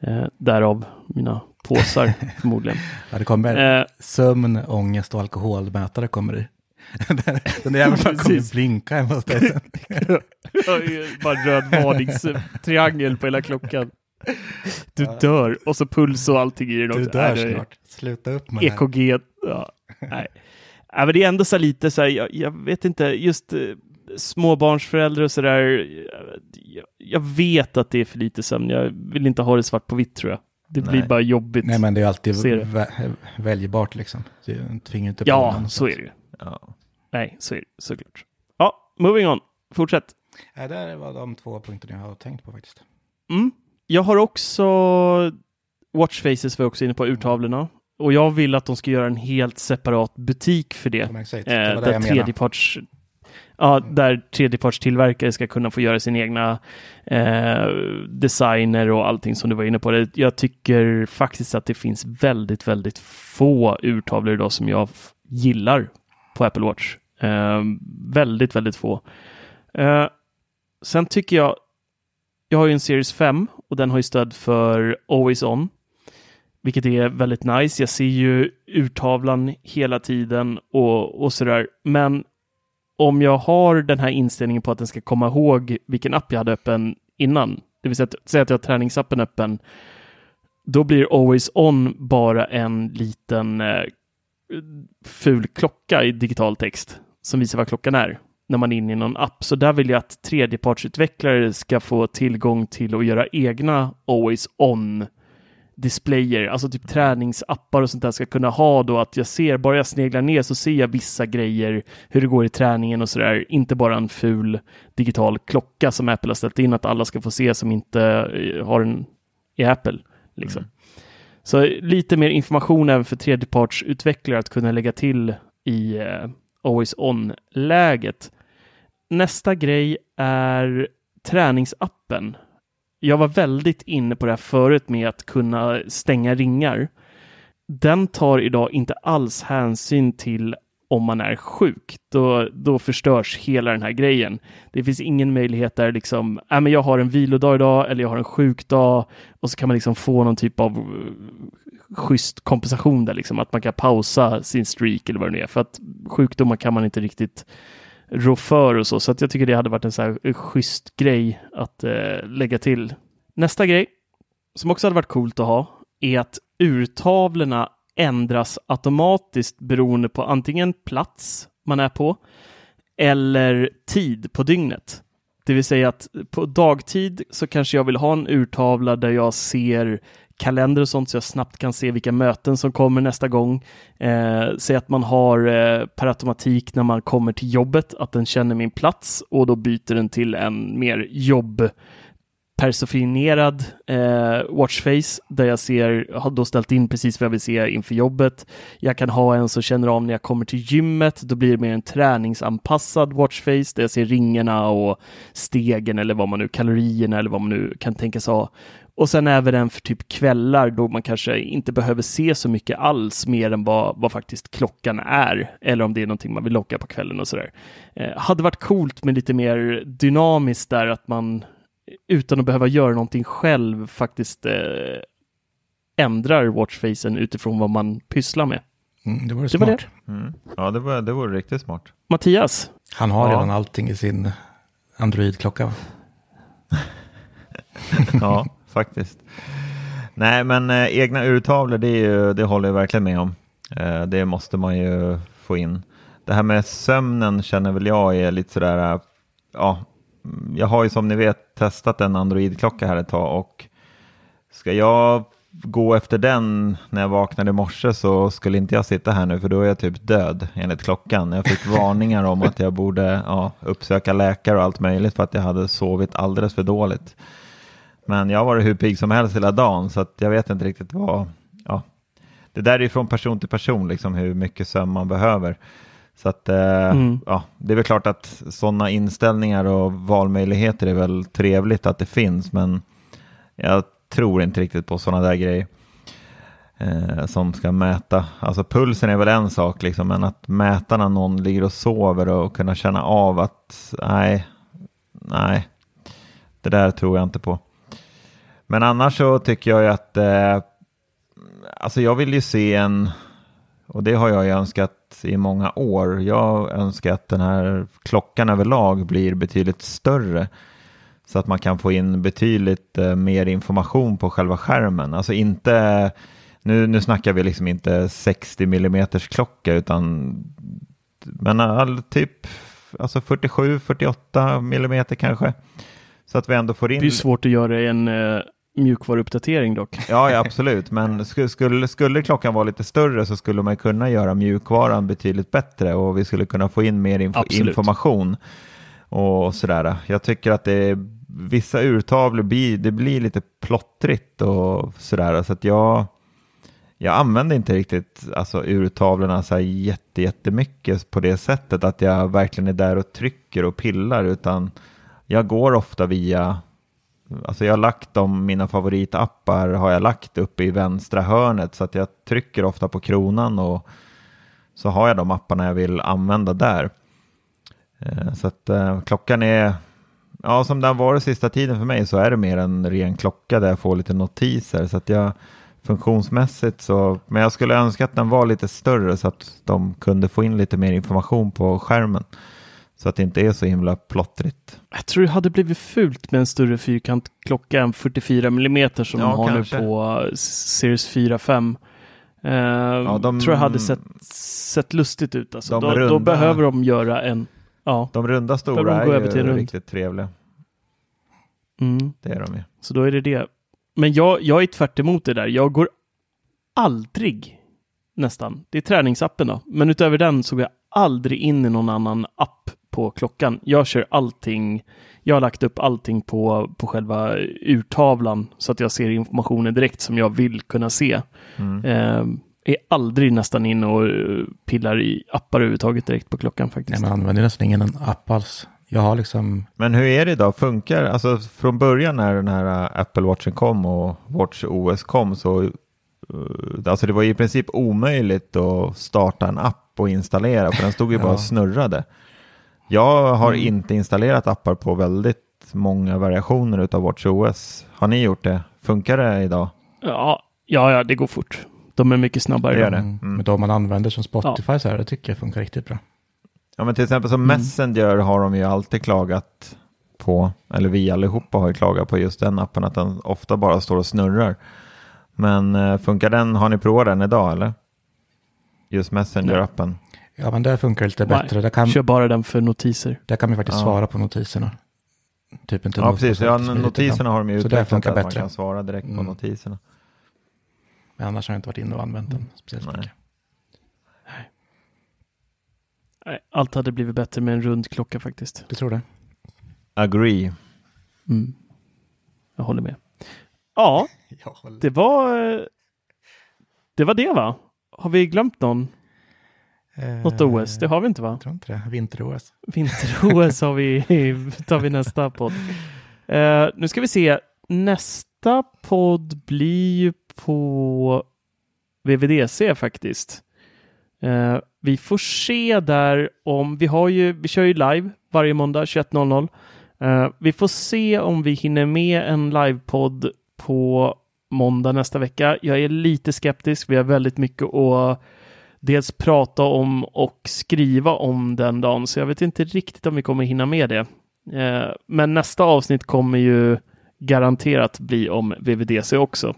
Eh, därav mina påsar förmodligen. Ja, det kommer Eh, sömn, ångest och alkoholmätare kommer i. Den där jäveln kommer blinka hemma hos dig bara röd varningstriangel på hela klockan. Du dör och så puls och allting i den också. Du dör Nej, det snart. Sluta upp med det här. EKG. Ja, nej. Ja, men det är ändå så lite så här, jag, jag vet inte, just eh, småbarnsföräldrar och så där. Jag, jag vet att det är för lite sömn. Jag vill inte ha det svart på vitt tror jag. Det blir Nej. bara jobbigt. Nej, men det är alltid vä- väljbart liksom. Så jag tvingar inte på ja, så är det ju. Ja. Nej, så är det såklart. Ja, moving on. Fortsätt. Nej, det var de två punkterna jag har tänkt på faktiskt. Mm. Jag har också Watchfaces var jag också inne på, urtavlorna. Och jag vill att de ska göra en helt separat butik för det. Eh, det var det där jag menade. Ja, där tredjepartstillverkare ska kunna få göra sin egna eh, designer och allting som du var inne på. Jag tycker faktiskt att det finns väldigt, väldigt få urtavlor idag som jag gillar på Apple Watch. Eh, väldigt, väldigt få. Eh, sen tycker jag, jag har ju en Series 5 och den har ju stöd för Always On. Vilket är väldigt nice. Jag ser ju urtavlan hela tiden och, och sådär. Men om jag har den här inställningen på att den ska komma ihåg vilken app jag hade öppen innan, det vill säga att, säga att jag har träningsappen öppen, då blir Always On bara en liten eh, ful klocka i digital text som visar vad klockan är när man är inne i någon app. Så där vill jag att tredjepartsutvecklare ska få tillgång till att göra egna Always On displayer, alltså typ träningsappar och sånt där ska kunna ha då att jag ser, bara jag sneglar ner så ser jag vissa grejer, hur det går i träningen och sådär, inte bara en ful digital klocka som Apple har ställt in att alla ska få se som inte eh, har en i Apple. Liksom. Så lite mer information även för tredjepartsutvecklare att kunna lägga till i eh, Always On-läget. Nästa grej är träningsappen. Jag var väldigt inne på det här förut med att kunna stänga ringar. Den tar idag inte alls hänsyn till om man är sjuk. Då, då förstörs hela den här grejen. Det finns ingen möjlighet där liksom, äh, men jag har en vilodag idag eller jag har en sjukdag och så kan man liksom få någon typ av eh, schysst kompensation där liksom, att man kan pausa sin streak eller vad det nu är. För att sjukdomar kan man inte riktigt rå för och så. Så att jag tycker det hade varit en så här eh, schysst grej att eh, lägga till. Nästa grej som också hade varit coolt att ha är att urtavlorna ändras automatiskt beroende på antingen plats man är på eller tid på dygnet. Det vill säga att på dagtid så kanske jag vill ha en urtavla där jag ser kalender och sånt så jag snabbt kan se vilka möten som kommer nästa gång. Eh, säg att man har eh, per automatik när man kommer till jobbet att den känner min plats och då byter den till en mer jobb personifierad eh, watchface där jag ser, har då ställt in precis vad jag vill se inför jobbet. Jag kan ha en som känner av när jag kommer till gymmet, då blir det mer en träningsanpassad watchface där jag ser ringarna och stegen eller vad man nu, kalorierna eller vad man nu kan tänkas ha. Och sen även en för typ kvällar då man kanske inte behöver se så mycket alls mer än vad, vad faktiskt klockan är. Eller om det är någonting man vill locka på kvällen och sådär. Eh, hade varit coolt med lite mer dynamiskt där att man utan att behöva göra någonting själv faktiskt eh, ändrar watchfacen utifrån vad man pysslar med. Mm, det vore Det smart. var det. Mm. Ja, det, var, det vore riktigt smart. Mattias, Han har Ja. redan allting i sin Android-klocka. ja, faktiskt. Nej, men eh, egna urtavlor, det, ju, det håller jag verkligen med om. Eh, det måste man ju få in. Det här med sömnen känner väl jag är lite sådär, eh, ja, jag har ju som ni vet testat en Android-klocka här ett tag och ska jag gå efter den när jag vaknade i morse så skulle inte jag sitta här nu för då är jag typ död enligt klockan. Jag fick varningar om att jag borde ja, uppsöka läkare och allt möjligt för att jag hade sovit alldeles för dåligt. Men jag har varit hur pigg som helst hela dagen så att jag vet inte riktigt vad, ja, det där är ju från person till person liksom hur mycket sömn man behöver. Så att, eh, Mm. ja, det är väl klart att sådana inställningar och valmöjligheter är väl trevligt att det finns, men jag tror inte riktigt på sådana där grejer eh, som ska mäta. Alltså pulsen är väl en sak, liksom, men att mäta när någon ligger och sover och kunna känna av att nej, nej, det där tror jag inte på. Men annars så tycker jag ju att, eh, alltså jag vill ju se en, och det har jag ju önskat i många år. Jag önskar att den här klockan överlag blir betydligt större. Så att man kan få in betydligt eh, mer information på själva skärmen. Alltså inte, nu, nu snackar vi liksom inte 60 mm klocka utan men all, typ alltså 47-48 mm kanske. Så att vi ändå får in... det är svårt att göra en eh mjukvaruuppdatering dock. Ja, ja absolut. Men skulle, skulle, klockan vara lite större så skulle man kunna göra mjukvaran betydligt bättre och vi skulle kunna få in mer info, Absolut. information. Och sådär. Jag tycker att det är, vissa urtavlor blir, det blir lite plottrigt och sådär. Så att jag, jag använder inte riktigt alltså, urtavlorna så här jätte, jättemycket på det sättet att jag verkligen är där och trycker och pillar utan jag går ofta via Alltså jag har lagt dem, mina favoritappar har jag lagt uppe i vänstra hörnet så att jag trycker ofta på kronan och så har jag de apparna jag vill använda där. Eh, så att eh, klockan är, ja som den har varit sista tiden för mig så är det mer en ren klocka där jag får lite notiser så att jag funktionsmässigt så, men jag skulle önska att den var lite större så att de kunde få in lite mer information på skärmen. Så att det inte är så himla plottrigt. Jag tror det hade blivit fult med en större fyrkantklocka än 44 mm som Ja, de har kanske. nu på eh, Series 4-5. Uh, de- tror jag hade sett, sett lustigt ut. Alltså. Då, då runda- behöver de göra en... Ja, De runda stora de gå är över till ju rund? riktigt trevliga. mm. Det är de ju. så då är det det. Men jag, jag är tvärt emot det där. Jag går aldrig, nästan, det är träningsappen då, men utöver den så går jag aldrig in i någon annan app på klockan. Jag kör allting, jag har lagt upp allting på, på själva urtavlan så att jag ser informationen direkt som jag vill kunna se. Mm. Eh, är aldrig nästan in och eh, pillar i appar överhuvudtaget direkt på klockan Nej, faktiskt. man använder nästan ingen app alls. Jag har liksom, Men hur är det idag? Funkar, alltså från början när den här äh, Apple Watchen kom och Watch OS kom så, uh, alltså det var i princip omöjligt att starta en app och installera för den stod ju bara Ja. och snurrade. Jag har Mm. inte installerat appar på väldigt många variationer utav Watch OS. Har ni gjort det? Funkar det idag? Ja, ja, ja, det går fort. De är mycket snabbare. Det då. gör det. mm. Mm. men de man använder som Spotify så här, det tycker jag funkar riktigt bra. Ja, men till exempel som Mm. Messenger har de ju alltid klagat på, eller vi allihopa har ju klagat på just den appen, att den ofta bara står och snurrar. Men eh, funkar den, har ni provat den idag eller? Just Messenger-appen? Ja, men där funkar det lite Nej, bättre. Där kan, Kör bara den för notiser. där kan vi faktiskt Ja. svara på notiserna. Typ inte Ja, precis. på Ja, notiserna har de ju utvecklat funkar att man bättre. kan svara direkt på Mm. notiserna. Men annars har jag inte varit inne och använt den speciellt Nej. mycket. Nej, allt hade blivit bättre med en rund klocka faktiskt. Du tror det? Agree. Mm. Jag håller med. Ja, håller. det var eh, det var det va? Har vi glömt någon? Något OS? Det har vi inte va? Eh, Jag tror inte det. Vinter-OS. Vinter-OS har vi, tar vi nästa podd. Eh, nu ska vi se. Nästa podd blir ju på VVDC faktiskt. Eh, vi får se där om vi har ju, vi kör ju live varje måndag 21.00. Eh, vi får se om vi hinner med en livepodd på måndag nästa vecka. Jag är lite skeptisk. Vi har väldigt mycket att dels prata om och skriva om den dagen, så jag vet inte riktigt om vi kommer hinna med det. Eh, men nästa avsnitt kommer ju garanterat bli om VVDC också.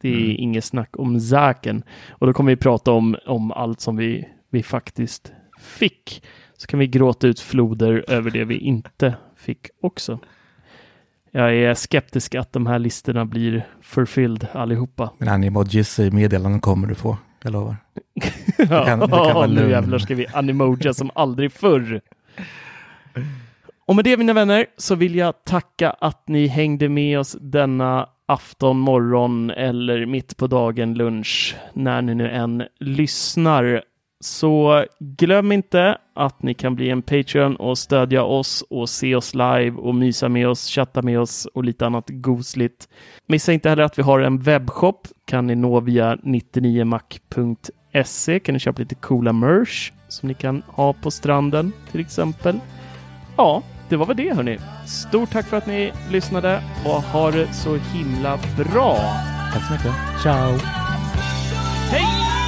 Det är Mm. inget snack om Zaken. Och då kommer vi prata om, om allt som vi, vi faktiskt fick. Så kan vi gråta ut floder över det vi inte fick också. Jag är skeptisk att de här listorna blir fulfilled allihopa. Men animojis i meddelanden kommer du få. Jag lovar. kan- du kan nu jävlar ska vi animoja som aldrig förr. Och med det mina vänner så vill jag tacka att ni hängde med oss denna afton, morgon eller mitt på dagen, lunch, när ni nu än lyssnar. Så glöm inte att ni kan bli en Patreon och stödja oss och se oss live och mysa med oss, chatta med oss och lite annat gosligt. Missa inte heller att vi har en webbshop. Kan ni nå via 99mac.se. Kan ni köpa lite coola merch som ni kan ha på stranden till exempel. Ja, det var väl det hörni. Stort tack för att ni lyssnade och ha det så himla bra. Tack så mycket. Ciao! Hej!